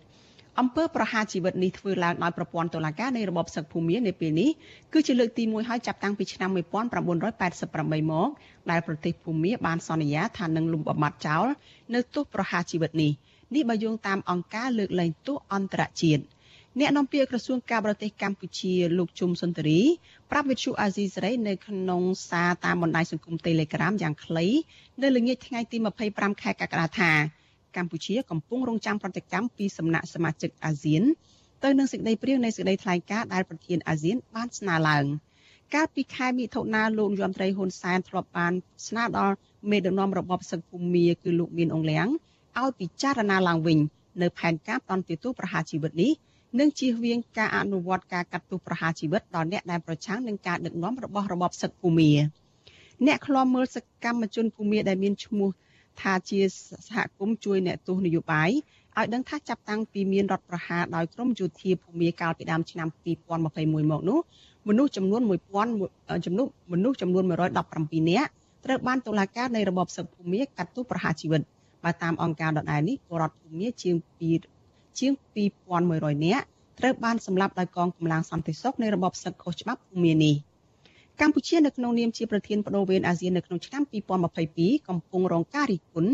Speaker 1: អំពើប្រហារជីវិតនេះធ្វើឡើងដោយប្រព័ន្ធតុលាការនៃរបបសឹកភូមិនៅពេលនេះគឺជាលើកទី1ហើយចាប់តាំងពីឆ្នាំ1988មកដែលប្រទេសភូមាបានសន្យាថានឹងលុបបំបាត់ចោលនៅទោសប្រហារជីវិតនេះនេះបើយោងតាមអង្គការលើកលែងទោសអន្តរជាតិ អ្នកនាំពាក្យក្រសួងការបរទេសកម្ពុជាលោកជុំសុនតរីប្រាប់វិទ្យុអាស៊ីសេរីនៅក្នុងសារតាមបណ្ដាញសង្គម Telegram យ៉ាងខ្លីនៅល្ងាចថ្ងៃទី25ខែកក្កដាថាកម្ពុជាកំពុងរងចាំប្រតិកម្មពីសំណាក់សមាជិកអាស៊ានទៅនឹងសេចក្តីព្រាងនៃសេចក្តីថ្លែងការណ៍ដែលប្រធានអាស៊ានបានស្នើឡើងកាលពីខែមិថុនាលោកយមត្រីហ៊ុនសែនធ្លាប់បានស្នើដល់មេដឹកនាំរបបសឹកភូមាគឺលោកមានអងលៀងឲ្យពិចារណាឡើងវិញនៅផែនការតន្តិទោសប្រហារជីវិតនេះ និងជៀសវាងការអនុវត្តការកាត់ទោសប្រហារជីវិតដល់អ្នកដែលប្រឆាំងនឹងការដឹកនាំរបស់របបសឹកភូមាអ្នកខ្លាំមើលសកម្មជនភូមាដែលមានឈ្មោះថាជាសហគមន៍ជួយអ្នកទស្សនយោបាយឲ្យដឹងថាចាប់តាំងពីមានរដ្ឋប្រហារដោយក្រមយោធាភូមាកាលពីដើមឆ្នាំ2021មកនោះមនុស្សចំនួន1000ចំនួនមនុស្សចំនួន117នាក់ត្រូវបានតុលាការនៃរបបសឹកភូមាកាត់ទោសប្រហារជីវិតបើតាមអង្គការដដែលនេះពលរដ្ឋភូមាជាង2 ជាង2100នាក់ត្រូវបានសម្លាប់ដោយកងកម្លាំងសន្តិសុខនៃរបបសឹកខុសច្បាប់ភូមានេះ។កម្ពុជានៅក្នុងនាមជាប្រធានបដូវវេនអាស៊ាននៅក្នុងឆ្នាំ2022កំពុងរងការរិះគន់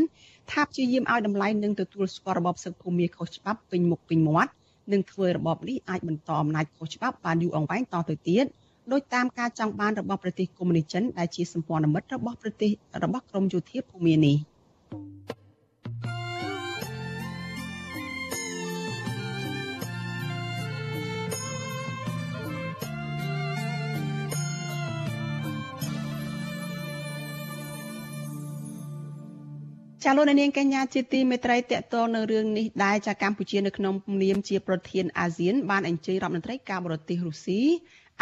Speaker 1: ថាព្យាយាមឲ្យតម្លៃនិងទទួលស្គាល់របបសឹកភូមិខុសច្បាប់ពេញមុខពេញមាត់និងធ្វើរបបនេះអាចបន្តអំណាចខុសច្បាប់បានយូរអង្វែងតទៅទៀតដោយតាមការចង់បានរបស់ប្រទេសកុម្មុយនីសចិនដែលជាសម្ព័ន្ធមិត្តរបស់ប្រទេសរបស់ក្រមយោធាភូមិនេះ។ ចចាលោកនាងកញ្ញាជាទីមេត្រីតកតនៅរឿងនេះដែរចាកម្ពុជានៅក្នុងនាមជាប្រធានអាស៊ានបានអញ្ជើញរដ្ឋមន្ត្រីការបរទេសរុស្ស៊ី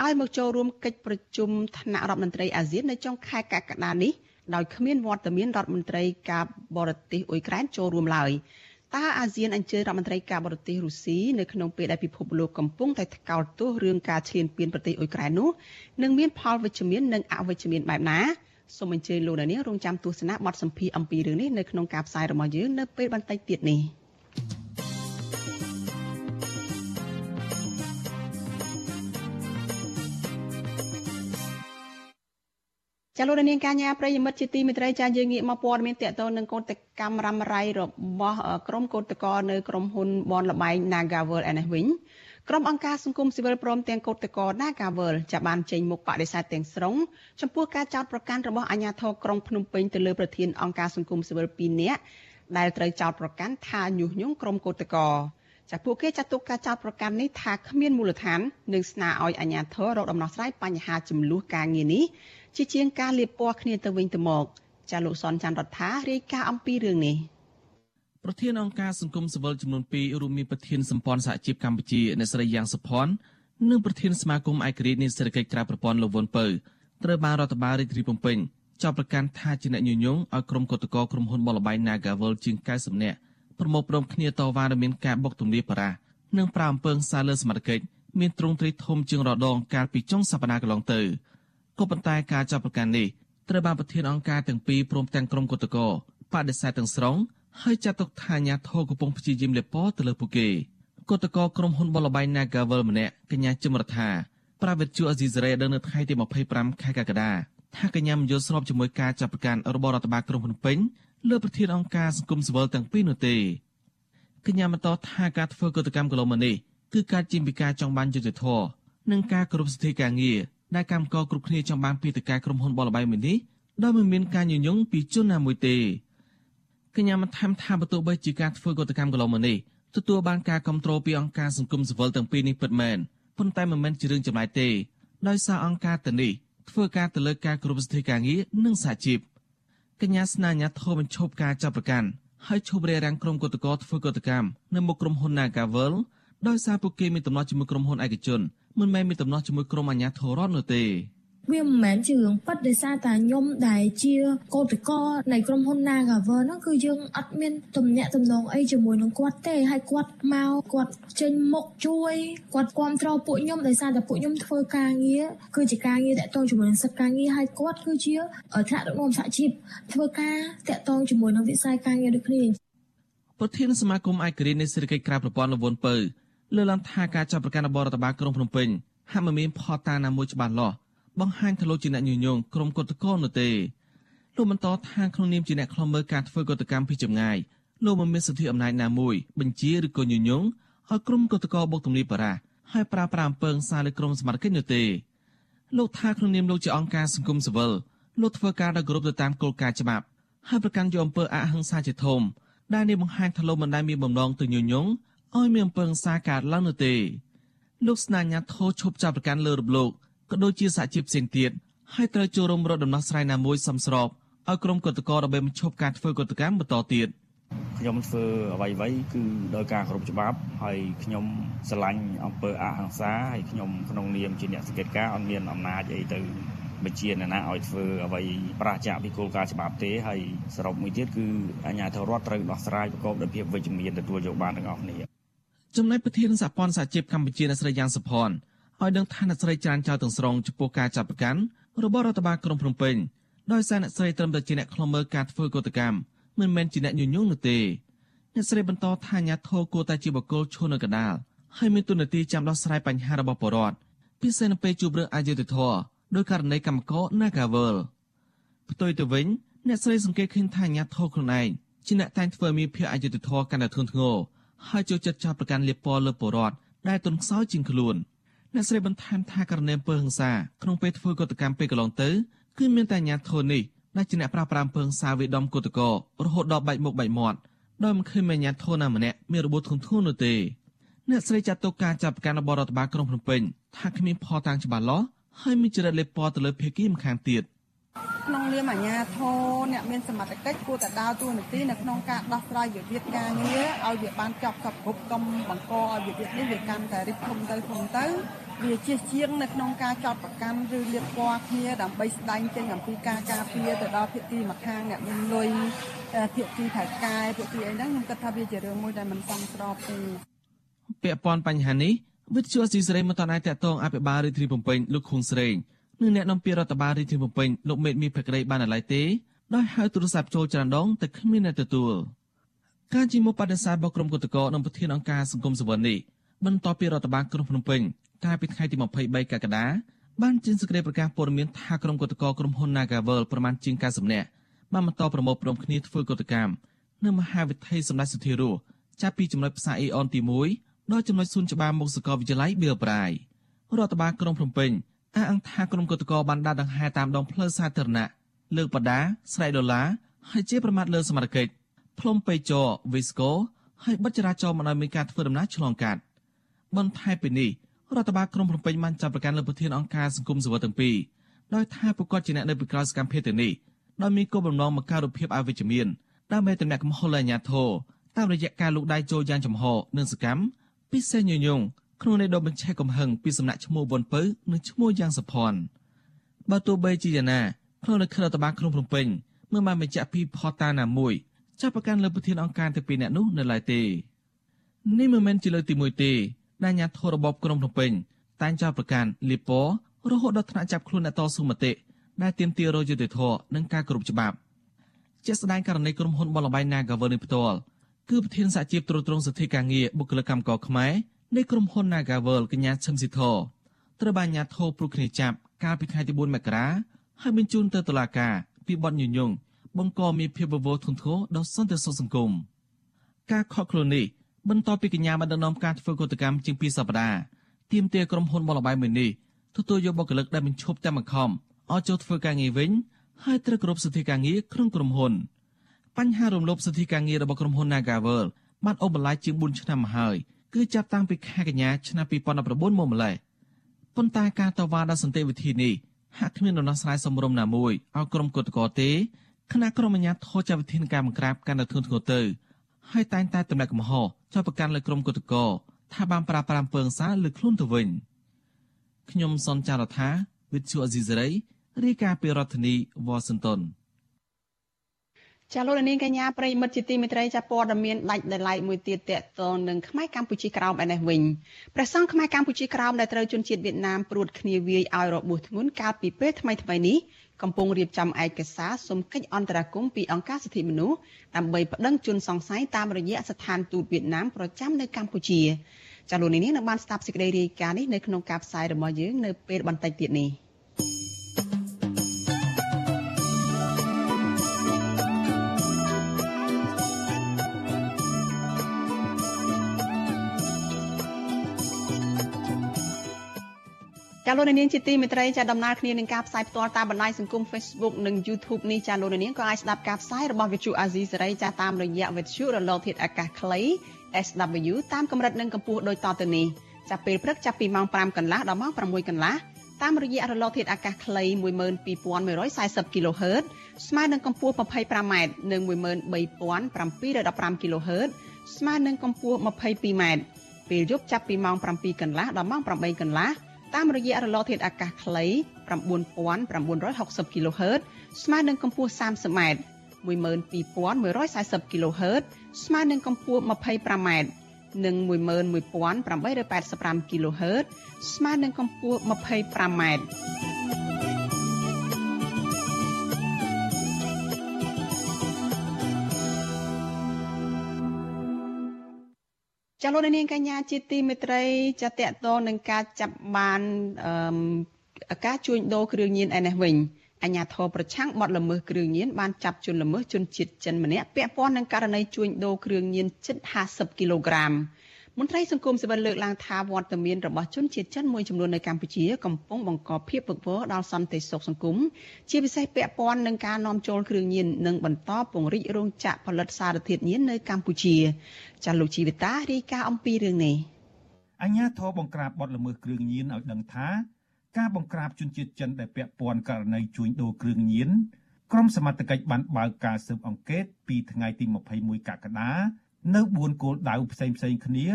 Speaker 1: ឲ្យមកចូលរួមកិច្ចប្រជុំថ្នាក់រដ្ឋមន្ត្រីអាស៊ាននៅចុងខែកក្កដានេះដោយគ្មានវត្តមានរដ្ឋមន្ត្រីការបរទេសអ៊ុយក្រែនចូលរួមឡើយតើអាស៊ានអញ្ជើញរដ្ឋមន្ត្រីការបរទេសរុស្ស៊ីនៅក្នុងពេលដែលពិភពលោកកំពុងតែថ្កោលទោសរឿងការឈ្លានពានប្រទេសអ៊ុយក្រែននោះនឹងមានផលវិជ្ជមាននិងអវិជ្ជមានបែបណា សូមអញ្ជើញលោកអ្នកនាងរងចាំទស្សនាបទសម្ភាសអំពីរឿងនេះនៅក្នុងការផ្សាយរបស់យើងនៅពេលបន្តិចទៀតនេះចាលោកនាងកញ្ញាប្រិយមិត្តជាទីមេត្រីចាយើងងាកមកព័ត៌មានតកតនឹងកោតកម្មរ៉ាំរ៉ៃរបស់ក្រុមកោតក្រនៅក្រុមហ៊ុនបនលបែង Nagavel ឯនេះវិញ ក្រុមអង្គការសង្គមស៊ីវិលព្រមទាំងកោតតកោ Nagavel ចាប់បានចេញមុខបដិសេធទាំងស្រុងចំពោះការចោទប្រកាន់របស់អាជ្ញាធរក្រុងភ្នំពេញទៅលើប្រធានអង្គការសង្គមស៊ីវិល2នាក់ដែលត្រូវចោទប្រកាន់ថាញុះញង់ក្រុមកោតតកោចាពួកគេចាត់ទុកការចោទប្រកាន់នេះថាគ្មានមូលដ្ឋាននិងស្នើឲ្យអាជ្ញាធររកដំណោះស្រាយបញ្ហាចំនួនការងារនេះជាជាងការលៀបពណ៌គ្នាទៅវិញទៅមកចាលោកសនច័ន្ទរដ្ឋារាយការណ៍អំពីរឿងនេះ
Speaker 9: ប្រធានអង្គការសង្គមស៊ីវិលចំនួន2រួមមានប្រធានសម្ព័ន្ធសហជីពកម្ពុជាអ្នកស្រីយ៉ាងសុផាន់និងប្រធានសមាគមឯករាជ្យនៃសេដ្ឋកិច្ចក្រៅប្រព័ន្ធលោកវុនពៅត្រូវបានរដ្ឋបាលរាជធានីភ្នំពេញចោទប្រកាន់ថាជាអ្នកញុយញងឲ្យក្រុមកុតកោក្រុមហ៊ុនបលបៃ Nagavel ជាង90នាក់ប្រមូលព្រមគ្នាតវ៉ាដែលមានការបុកទម្លាបបារានិងប្រាអំពើងសារលើសមត្ថកិច្ចមានទ្រង់ទ្រាយធំជាងរដងកាលពីចុងសប្តាហ៍កន្លងទៅក៏ប៉ុន្តែការចាប់ប្រកាន់នេះត្រូវបានប្រធានអង្គការទាំងពីរព្រមទាំងក្រុមគឧតកោបដិសេធទាំងស្រុង ហើយចាត់ទុកថាអាញាធរកំពុងព្យាយាមលេបពណ៌ទៅលើពួកគេគឧតកោក្រុមហ៊ុនបលបៃ Nagavel ម្នាក់កញ្ញាជំរដ្ឋាប្រាវិទ្យាអេស៊ីសរ៉េដឹងនៅថ្ងៃទី25ខែកក្កដាថាកញ្ញាមិនយល់ស្របជាមួយការចាប់ប្រកាន់របស់រដ្ឋបាលក្រុងភ្នំពេញលើប្រធានអង្គការសង្គមស៊ីវិលទាំងពីរនោះទេកញ្ញាបន្តថាការធ្វើកតកម្មកន្លងមកនេះគឺការជិះពីការចង់បានយុត្តិធម៌និងការគោរពសិទ្ធិការងារដែលកម្មករគ្រប់គ្នាចង់បានពីតការក្រុមហ៊ុនបលបៃមួយនេះដោយមិនមានការញញងពីជនណាមួយទេ កញ្ញាបានថែមថាបើទោះបីជាការធ្វើកតកម្មកន្លងមកនេះទទួលបានការគ្រប់គ្រងពីអង្គការសង្គមស៊ីវិលទាំងពីរនេះពិតមែនប៉ុន្តែមិនមែនជារឿងចម្លែកទេដោយសារអង្គការទាំងនេះធ្វើការទៅលើការគ្រប់សិទ្ធិការងារនិងសហជីពកញ្ញាស្នើអាជ្ញាធរបញ្ឈប់ការចាប់ប្រកាន់ហើយឈប់រារាំងក្រុមកតកតធ្វើកតកម្មនៅមុខក្រុមហ៊ុន Nagavel ដោយសារពួកគេមានតំណែងជាមួយក្រុមហ៊ុនឯកជនមិនមែនមានតំណែងជាមួយក្រុមអាជ្ញាធររដ្ឋនោះទេ
Speaker 10: វាមិនមែនជារឿងប៉ັດដោយសារតែខ្ញុំដែលជាកោតកោនៃក្រុមហ៊ុន Nagaver ហ្នឹងគឺយើងអត់មានទំនាក់ទំនងអីជាមួយនឹងគាត់ទេហើយគាត់មកគាត់ចេញមុខជួយគាត់គ្រប់គ្រងពួកខ្ញុំដោយសារតែពួកខ្ញុំធ្វើការងារគឺជាការងារតាក់ទងជាមួយនឹងសិទ្ធិការងារហើយគាត់គឺជាថ្នាក់ដឹកនាំសហជីពធ្វើការតាក់ទងជាមួយនឹងវិស័យការងារដូចគ្នា
Speaker 9: ប្រធានសមាគមឯករាជ្យនៃសេដ្ឋកិច្ចក្រៅប្រព័ន្ធលវនពៅលើកឡើងថាការចាប់ប្រកាន់របស់រដ្ឋបាលក្រុងភ្នំពេញហាក់មិនមានផតតាណាមួយច្បាស់លាស់ បង្ហាញថាលោកជាអ្នកញុយញងក្រុមកុតកោនោះទេលោកបន្តថាក្នុងនាមជាអ្នកខ្លំមើលការធ្វើកតកម្មពីចម្ងាយលោកមិនមានសិទ្ធិអំណាចណាមួយបញ្ជាឬក៏ញុយញងឲ្យក្រុមកុតកោបុកទម្លាបបារាហើយប្រើប្រាស់អំពើសារលើក្រុមសមាជិកនោះទេលោកថាក្នុងនាមលោកជាអង្គការសង្គមស៊ីវិលលោកធ្វើការដោយគោរពទៅតាមគោលការណ៍ច្បាប់ហើយប្រកាន់យកអំពើអហិង្សាជាធំដែលនេះបង្ហាញថាលោកមិនដែលមានបំណងទៅញុយញងឲ្យមានអំពើហិង្សាកើតឡើងនោះទេលោកស្នាញាធោឈប់ចាប់ប្រកាន់លើរបលោក ក៏ដូចជាសហជីពផ្សេងទៀតហើយត្រូវចូលរួមរកដំណោះស្រាយណាមួយសមស្របឲ្យក្រុមកតកតដើម្បីបញ្ឈប់ការធ្វើកតកម្មបន្តទៀត
Speaker 11: ខ្ញុំធ្វើអ្វីអ្វីគឺដោយការគោរពច្បាប់ហើយខ្ញុំស្រឡាញ់អង្គើអហិង្សាហើយខ្ញុំក្នុងនាមជាអ្នកសង្កេតការអត់មានអំណាចអីទៅបញ្ជាអ្នកណាឲ្យធ្វើអ្វីប្រឆាចពីគោលការណ៍ច្បាប់ទេហើយសរុបមួយទៀតគឺអាជ្ញាធររដ្ឋត្រូវដោះស្រាយប្រកបដោយភាពវិជ្ជមានទទួលយកបានទាំងអស់គ្នា
Speaker 9: ចំណែកប្រធានសហព័ន្ធសហជីពកម្ពុជាអ្នកស្រីយ៉ាងសុផាន់ ឲ្យដឹងថាអ្នកស្រីច្រានចោលទាំងស្រុងចំពោះការចាប់ប្រកាន់របស់រដ្ឋបាលក្រុងភ្នំពេញដោយសារអ្នកស្រីត្រឹមតែជាអ្នកខ្លំមើលការធ្វើកតកម្មមិនមែនជាអ្នកញុយញងនោះទេអ្នកស្រីបន្តថាអាញាធរគួរតែជាបកគលឈរនៅកណ្ដាលហើយមានទូនាទីចាំដោះស្រាយបញ្ហារបស់ប្រជាពលរដ្ឋពិសេសនៅពេលជួបរឿងអយុត្តិធម៌ដោយករណីកម្មករ Nagavel ផ្ទុយទៅវិញអ្នកស្រីសង្កេតឃើញថាអាញាធរខ្លួនឯងជាអ្នកតែងធ្វើមានភាពអយុត្តិធម៌កាន់តែធ្ងន់ធ្ងរហើយចូលចិត្តចាប់ប្រកាន់លៀបពណ៌លើប្រជាពលរដ្ឋដែលទន់ខ្សោយជាងខ្លួន។ អ្នកស្រីបន្ថែមថាករណីអំពើហិង្សាក្នុងពេលធ្វើកតកម្មពេលកន្លងទៅគឺមានតែអាញាធននេះដែលជាអ្នកប្រាស្រ័យអំពើហិង្សាវេដំកតករហូតដល់បែកមុខបែកមាត់ដោយមិនឃើញមានអាញាធនណាម្នាក់មានរបួសធ្ងន់ធ្ងរនោះទេអ្នកស្រីចាត់ទុកការចាប់ការរបស់រដ្ឋបាលក្រុងភ្នំពេញថាគ្មានផតាំងច្បាស់លាស់ហើយមានចរិតលេបពណ៌ទៅលើភេកីម្ខាងទៀត
Speaker 12: ក្នុងនាមអាជ្ញាធរអ្នកមានសមត្ថកិច្ចគួរតែដើរតួនាទីនៅក្នុងការដោះស្រាយវិវាទការងារឲ្យវាបានចប់សពគ្រប់កុំបង្កឲ្យវិវាទនេះវាកាន់តែរីកធំទៅធំទៅវាជាជាងនៅក្នុងការចោតប្រកាន់ឬលៀបពណ៌គ្នាដើម្បីស្ដែងចេញអំពីការការពារទៅដល់ភាគីម្ខាងអ្នកមានលុយភាគីថៅកែភាគីអីហ្នឹងខ្ញុំគិតថាវាជារឿងមួយដែលមិនសមស្របទេ
Speaker 9: ពាក់ព័ន្ធបញ្ហានេះវិទ្យុអស៊ីសេរីមិនតន់អាចតតងអភិបាលរាជធានីភ្នំពេញលោកខុងស្រេង និងអ្នកនាំពាក្យរដ្ឋបាលរាជធានីភ្នំពេញលោកមេតមីភក្តីបានណឡៃទេដោយហៅទូរស័ព្ទចូលច្រានដងតែគ្មានអ្នកទទួលការជីមុខបដិសេធរបស់ក្រុមគឧតកោនិងប្រធានអង្គការសង្គមសវននេះបន្ទាប់ពីរដ្ឋបាលក្រុងភ្នំពេញកាលពីថ្ងៃទី23កក្កដាបានចេញសេចក្តីប្រកាសព័ត៌មានថាក្រុមគឧតកោក្រុមហ៊ុន Nagavel ប្រមាណជាង90នាក់បានបន្តប្រមូលផ្តុំគ្នាធ្វើកុតកម្មនៅមហាវិថីសម្ដេចសុធារសចាប់ពីចំណុចផ្សារអ៊ីអនទី1ដល់ចំណុចសួនច្បារមុខសាកលវិទ្យាល័យបៀលប្រាយរដ្ឋបាលក្រុងភ្នំពេញ អះអាងថាក្រុមកុតកោបានដាក់ដង្ហែតាមដងផ្លូវសាធារណៈលើកបដាស្រែកដុល្លារហើយជាប្រមាថលើសមត្ថកិច្ចផ្លុំពេចរវីស្កូហើយបិទចរាចរណ៍មិនឲ្យមានការធ្វើដំណើរឆ្លងកាត់បន្ថែមពីនេះរដ្ឋបាលក្រុងភ្នំពេញបានចាប់ប្រកាន់លើប្រធានអង្គការសង្គមសវត្ថទាំងពីរដោយថាពួកគាត់ជាអ្នកនៅពីក្រោយសកម្មភាពទាំងនេះដោយមានគោលបំណងបង្កើតរូបភាពអវិជ្ជមានដើម្បីតំណាក់កំហុសលើអាញាធរតាមរយៈការលូកដៃចូលយ៉ាងចំហនិងសកម្មពិសេសញញង ក្នុងន័យដកបញ្ឆេះកំហឹងពីសំណាក់ឈ្មោះវុនពៅនិងឈ្មោះយ៉ាងសុផាន់បើទោះបីជាយ៉ាងណាក្នុងលក្ខណៈតបាក្នុងភ្នំពេញមិនបានបញ្ជាក់ពីផតាណាមួយចាប់ប្រកាន់លើប្រធានអង្គការទាំងពីរនាក់នោះនៅឡើយទេនេះមិនមែនជាលើកទី1ទេដែលអាញាធររបបក្រុងភ្នំពេញតែងចោទប្រកាន់លីប៉រហូតដល់ថ្នាក់ចាប់ខ្លួនអ្នកតស៊ូមតិដែលទាមទាររយុត្តិធម៌និងការគោរពច្បាប់ជាស្ដែងករណីក្រុមហ៊ុនបលបៃ Nagavel នេះផ្ទាល់គឺប្រធានសហជីពត្រួតត្រងសិទ្ធិការងារបុគ្គលិកកម្មករខ្មែរ នៃក្រុមហ៊ុន Nagavel កញ្ញាឈឹមស៊ីធត្រូវបានអាជ្ញាធរព្រួតគ្នាចាប់កាលពីថ្ងៃទី4មករាហើយបញ្ជូនទៅតុលាការពីបទញុយញងបង្កមានភាពវវធនធរដល់សន្តិសុខសង្គមការខកខ្លួននេះបន្ទាប់ពីកញ្ញាបានដឹកនាំការធ្វើកោតកម្មជាង2សប្តាហ៍ទាមទារក្រុមហ៊ុនបលបៃមួយនេះទទួលយកបុគ្គលិកដែលបញ្ឈប់តែបង្ខំឲ្យចូលធ្វើការងារវិញហើយត្រូវគោរពសិទ្ធិការងារក្នុងក្រុមហ៊ុនបញ្ហារំលោភសិទ្ធិការងាររបស់ក្រុមហ៊ុន Nagavel បានអូសបន្លាយជាង4ឆ្នាំមកហើយ គឺចាប់តាំងពីខែកញ្ញាឆ្នាំ2019មកម្លេះប៉ុន្តែការតវ៉ាដល់សន្តិវិធីនេះហាក់គ្មានដំណោះស្រាយសមរម្យណាមួយឲ្យក្រុមគឧតកោទេគណៈក្រុមអាជ្ញាធរចាត់វិធានការបង្ក្រាបកាន់តែធ្ងន់ធ្ងរទៅហើយតែងតែទម្លាក់កំហុសចោទប្រកាន់លើក្រុមគឧតកោថាបានប្រាប្រាំពើងសារលើខ្លួនទៅវិញខ្ញុំសនចាររថាវិទ្យុអេស៊ីសេរីរាយការណ៍ពីរដ្ឋធានីវ៉ាស៊ីនតោន
Speaker 1: ចាលោកនាងកញ្ញាប្រិមិត្តជាទីមេត្រីចាព័ត៌មានដាច់ដライមួយទៀតតកតងនឹងខ្មែរកម្ពុជាក្រោមឯនេះវិញព្រះសង្ឃខ្មែរកម្ពុជាក្រោមដែលត្រូវជនជាតិវៀតណាមព្រួតគ្នាវាយឲ្យរបួសធ្ងន់កាលពីពេលថ្មីថ្មីនេះកំពុងរៀបចំឯកសារសុំកិច្ចអន្តរាគមន៍ពីអង្គការសិទ្ធិមនុស្សដើម្បីប្តឹងជនសង្ស័យតាមរយៈស្ថានទូតវៀតណាមប្រចាំនៅកម្ពុជាចាលោកនាងនឹងបានស្ដាប់សេចក្តីរាយការណ៍នេះនៅក្នុងការផ្សាយរបស់យើងនៅពេលបន្តិចទៀតនេះ។ ចាលោកនាងជាទីមេត្រីចាដំណើរគ្នានឹងការផ្សាយផ្ទាល់តាមបណ្ដាញសង្គម Facebook និង YouTube នេះចាលោកនាងក៏អាចស្ដាប់ការផ្សាយរបស់ Vithu Azizi សេរីចាតាមរយៈ Vithu រលកធាតុអាកាសខ្លី SW តាមកម្រិតនិងកម្ពស់ដូចតទៅនេះចាប់ពេលព្រឹកចាប់ពីម៉ោង5កន្លះដល់ម៉ោង6កន្លះតាមរយៈរលកធាតុអាកាសខ្លី12140 kHz ស្មើនឹងកម្ពស់ 25m និង13715 kHz ស្មើនឹងកម្ពស់ 22m ពេលយប់ចាប់ពីម៉ោង7កន្លះដល់ម៉ោង8កន្លះ តាមរយៈរលកធាតុអាកាសខ្លី9960 kHz ស្មើនឹងកម្ពស់ 30m 12140 kHz ស្មើនឹងកម្ពស់ 25m និង11885 kHz ស្មើនឹងកម្ពស់ 25m ចាលោកនាងកញ្ញាជាទីមេត្រីចាតកតងនឹងការចាប់បានអឺការជួញដូរគ្រឿងញៀនឯនេះវិញអញ្ញាធរប្រឆាំងបទល្មើសគ្រឿងញៀនបានចាប់ជនល្មើសជនជាតិចិនម្នាក់ពាក់ព័ន្ធនឹងករណីជួញដូរគ្រឿងញៀនជិត50គីឡូក្រាម មន្ត្រីសង្គមស៊ីវិលលើកឡើងថាវត្តមានរបស់ជនជាតិចិនមួយចំនួននៅកម្ពុជាកំពុងបង្កភាពវឹកវរដល់សន្តិសុខសង្គមជាពិសេសពាក់ព័ន្ធនឹងការនាំចូលគ្រឿងញៀននិងបន្តពង្រីករោងចក្រផលិតសារធាតុញៀននៅកម្ពុជាចាលោកជីវិតារាយការណ៍អំពីរឿងនេះ
Speaker 13: អញ្ញាធរបង្ក្រាបបទល្មើសគ្រឿងញៀនឲ្យដឹងថាការបង្ក្រាបជនជាតិចិនដែលពាក់ព័ន្ធករណីជួញដូរគ្រឿងញៀនក្រុមសមត្ថកិច្ចបានបើកការស៊ើបអង្កេតពីថ្ងៃទី21កក្កដា នៅ4គោលដៅផ្សេងៗគ្នា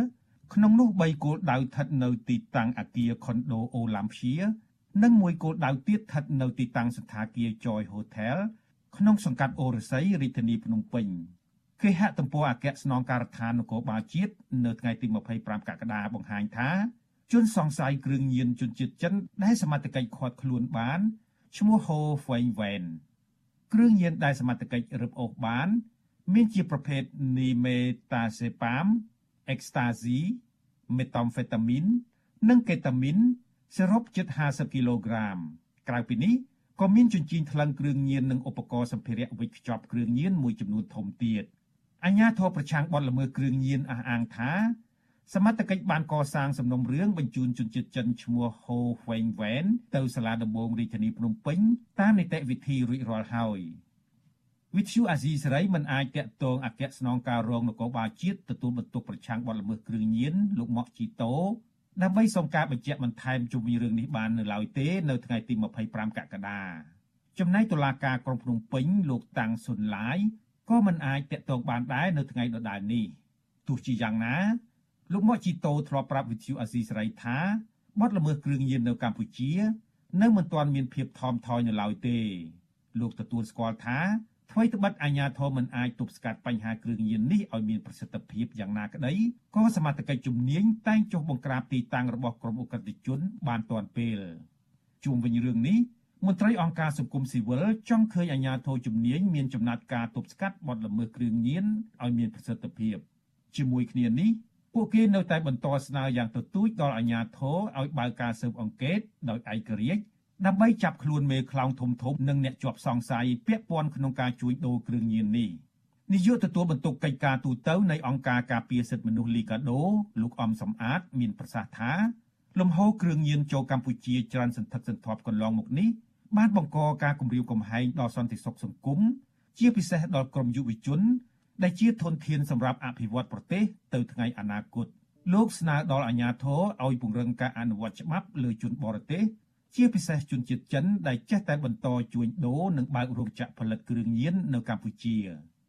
Speaker 13: ក្នុងនោះ3គោលដៅស្ថិតនៅទីតាំងអគារខុនដូអូឡាំព្យានិងមួយគោលដៅទៀតស្ថិតនៅទីតាំងសន្តាគារ Joy Hotel ក្នុងសង្កាត់អូរស័យរាជធានីភ្នំពេញគេហទំព័រអគ្គស្នងការដ្ឋាននគរបាលជាតិនៅថ្ងៃទី25កក្កដាបង្ហាញថាជនសង្ស័យគ្រឿងញៀនជនជាតិចិនដែលសមត្ថកិច្ចឃាត់ខ្លួនបានឈ្មោះហូហ្វេងវ៉ែនគ្រឿងញៀនដែលសមត្ថកិច្ចរឹបអូសបាន មានជាប្រភេទនីមេតាសេប៉ាមអេកស្តាស៊ីមេតាំហ្វេតាមីននិងកេតាមីនសរុបជិត50គីឡូក្រាម ក្រៅពីនេះក៏មានជញ្ជីងថ្លឹងគ្រឿងញៀននិងឧបករណ៍សម្ភារៈវេចខ្ចប់គ្រឿងញៀនមួយចំនួនធំទៀតអញ្ញាធរប្រឆាំងបទល្មើសគ្រឿងញៀនអះអាងថាសមត្ថកិច្ចបានកសាងសំណុំរឿងបញ្ជូនជនជាតិចិនឈ្មោះហូហ្វេងវ៉ែនទៅសាលាដំបងរាជធានីភ្នំពេញតាមនីតិវិធីរួចរាល់ហើយ វិទ្យុអាស៊ីសេរីមិនអាចតាក់ទងអគ្គស្នងការរងនគរបាលជាតិទទួលបន្ទុកប្រឆាំងបទល្មើសគ្រឿងញៀនលោកម៉ុកជីតូដើម្បីសុំការបញ្ជាក់បន្ថែមជុំវិញរឿងនេះបាននៅឡើយទេនៅថ្ងៃទី25កក្កដាចំណែកតុលាការក្រុងភ្នំពេញលោកតាំងសុនឡាយក៏មិនអាចតាក់ទងបានដែរនៅថ្ងៃដដែលនេះទោះជាយ៉ាងណាលោកម៉ុកជីតូធ្លាប់ប្រាប់វិទ្យុអាស៊ីសេរីថាបទល្មើសគ្រឿងញៀននៅកម្ពុជា នៅមិនទាន់មានភាពថមថយនៅឡើយទេ លោកទទួលស្គាល់ថា ថ្មីត្បិតអាជ្ញាធរមិនអាចទប់ស្កាត់បញ្ហាគ្រឿងញៀននេះឲ្យមានប្រសិទ្ធភាពយ៉ាងណាក្តីក៏សមត្ថកិច្ចជំនាញតែងចុះបង្ក្រាបទីតាំងរបស់ក្រុមអ ுக ្រិតជន បានទាន់ពេលជុំវិញរឿងនេះមន្ត្រីអង្គការសង្គមស៊ីវិលចង់ឃើញអាជ្ញាធរជំនាញមានចំណាត់ការទប់ស្កាត់បទល្មើសគ្រឿងញៀនឲ្យមានប្រសិទ្ធភាពជាមួយគ្នានេះពួកគេនៅតែបន្តស្នើយ៉ាងទទូចដល់អាជ្ញាធរឲ្យបើកការស៊ើបអង្កេតដោយឯករាជ្យ ដើម្បីចាប់ខ្លួនមេខ្លោងធំធំនិងអ្នកជាប់សង្ស័យពាក់ព័ន្ធក្នុងការជួញដូរគ្រឿងញៀននេះនាយកទទួលបន្ទុកកិច្ចការទូតនៃអង្គការការពារសិទ្ធិមនុស្សលីកាដូលោកអំសំអាត មានប្រសាសន៍ថា លំហូរគ្រឿងញៀនចូលកម្ពុជាច្រើនសន្ធឹកសន្ធាប់កន្លងមកនេះបានបង្កការគំរាមកំហែងដល់សន្តិសុខសង្គមជាពិសេសដល់ក្រុមយុវជន ដែលជាធនធានសម្រាប់អភិវឌ្ឍប្រទេសទៅថ្ងៃអនាគតលោកស្នើដល់អាជ្ញាធរឲ្យពង្រឹងការអនុវត្តច្បាប់លើជនបរទេស ជាពិសេសជនជាតិចិនដែលចេះតែបន្តជួញដូរនិងបើករោងចក្រផលិតគ្រឿងញៀននៅកម្ពុជា។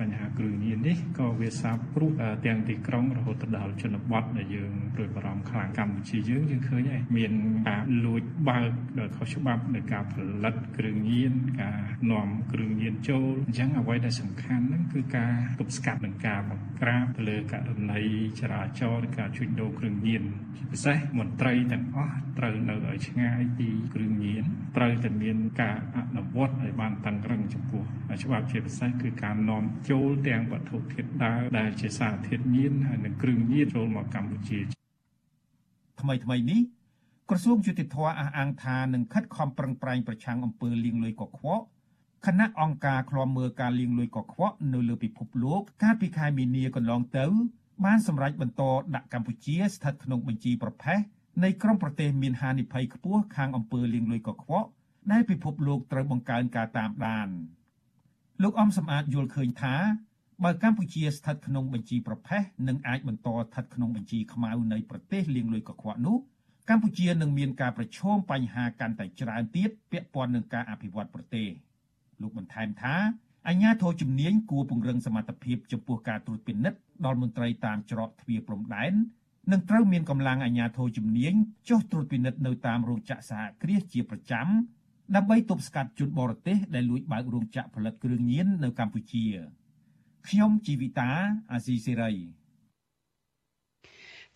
Speaker 14: បញ្ហាគ្រឿងញៀននេះក៏វាសាបព្រោះទាំងទីក្រុងរហូតដល់ជនបទដែលយើងព្រួយបារម្ភខ្លាំងកម្ពុជាយើងយើងឃើញហើយមានការលួចបើកដោយខុសច្បាប់នៃការផលិតគ្រឿងញៀនការនាំគ្រឿងញៀនចូលអញ្ចឹងអ្វីដែលសំខាន់ហ្នឹងគឺការទប់ស្កាត់និងការបង្ក្រាបទៅលើករណីចរាចរណ៍និងការជួញដូរគ្រឿងញៀនជាពិសេសមន្ត្រីទាំងអស់ត្រូវនៅឲ្យឆ្ងាយពីគ្រឿងញៀនត្រូវតែមានការអនុវត្តឲ្យបានតឹងរឹងចំពោះច្បាប់ជាពិសេសគឺការនាំចូលទាំងវត្ថុធាតុដើមដែលជាសារធាតុញៀនហើយនិងគ្រឿងញៀនចូលមកកម្ពុជា
Speaker 13: ថ្មីថ្មីនេះក្រសួងយុតិធធអះអាងថានឹងខិតខំប្រឹងប្រែងប្រឆាំងអំពើលាងលុយកខ្វក់គណៈអង្គការឃ្លាំមើលការលាងលុយកខ្វក់នៅលើពិភពលោក កាលពីខែមីនាកន្លងទៅ បានសម្រេចបន្តដាក់កម្ពុជាស្ថិតក្នុងបញ្ជីប្រភេទនៃក្រុមប្រទេសមានហានិភ័យខ្ពស់ខាងអំពើលាងលុយកខ្វក់ដែលពិភពលោកត្រូវបង្កើនការតាមដាន។ លោកអំសំអាតយល់ឃើញថាបើកម្ពុជាស្ថិតក្នុងបញ្ជីប្រភេទនិងអាចបន្តស្ថិតក្នុងបញ្ជីខ្មៅនៃប្រទេសលាងលុយកខ្វក់នោះកម្ពុជានឹងមានការប្រឈមបញ្ហាកាន់តែច្រើនទៀតពាក់ព័ន្ធនឹងការអភិវឌ្ឍប្រទេសលោកបន្ថែមថាអញ្ញាធរជំនាញគួរពង្រឹងសមត្ថភាពចំពោះការត្រួតពិនិត្យដល់មន្ត្រីតាមច្រកទ្វារព្រំដែននិងត្រូវមានកម្លាំងអាជ្ញាធរជំនាញចុះត្រួតពិនិត្យនៅតាមរោងចក្រសហគ្រាសជាប្រចាំ ដើម្បីទប់ស្កាត់ជនបរទេសដែលលួចបើករោងចក្រផលិតគ្រឿងញៀននៅកម្ពុជាខ្ញុំជីវិតាអាស៊ីសេរី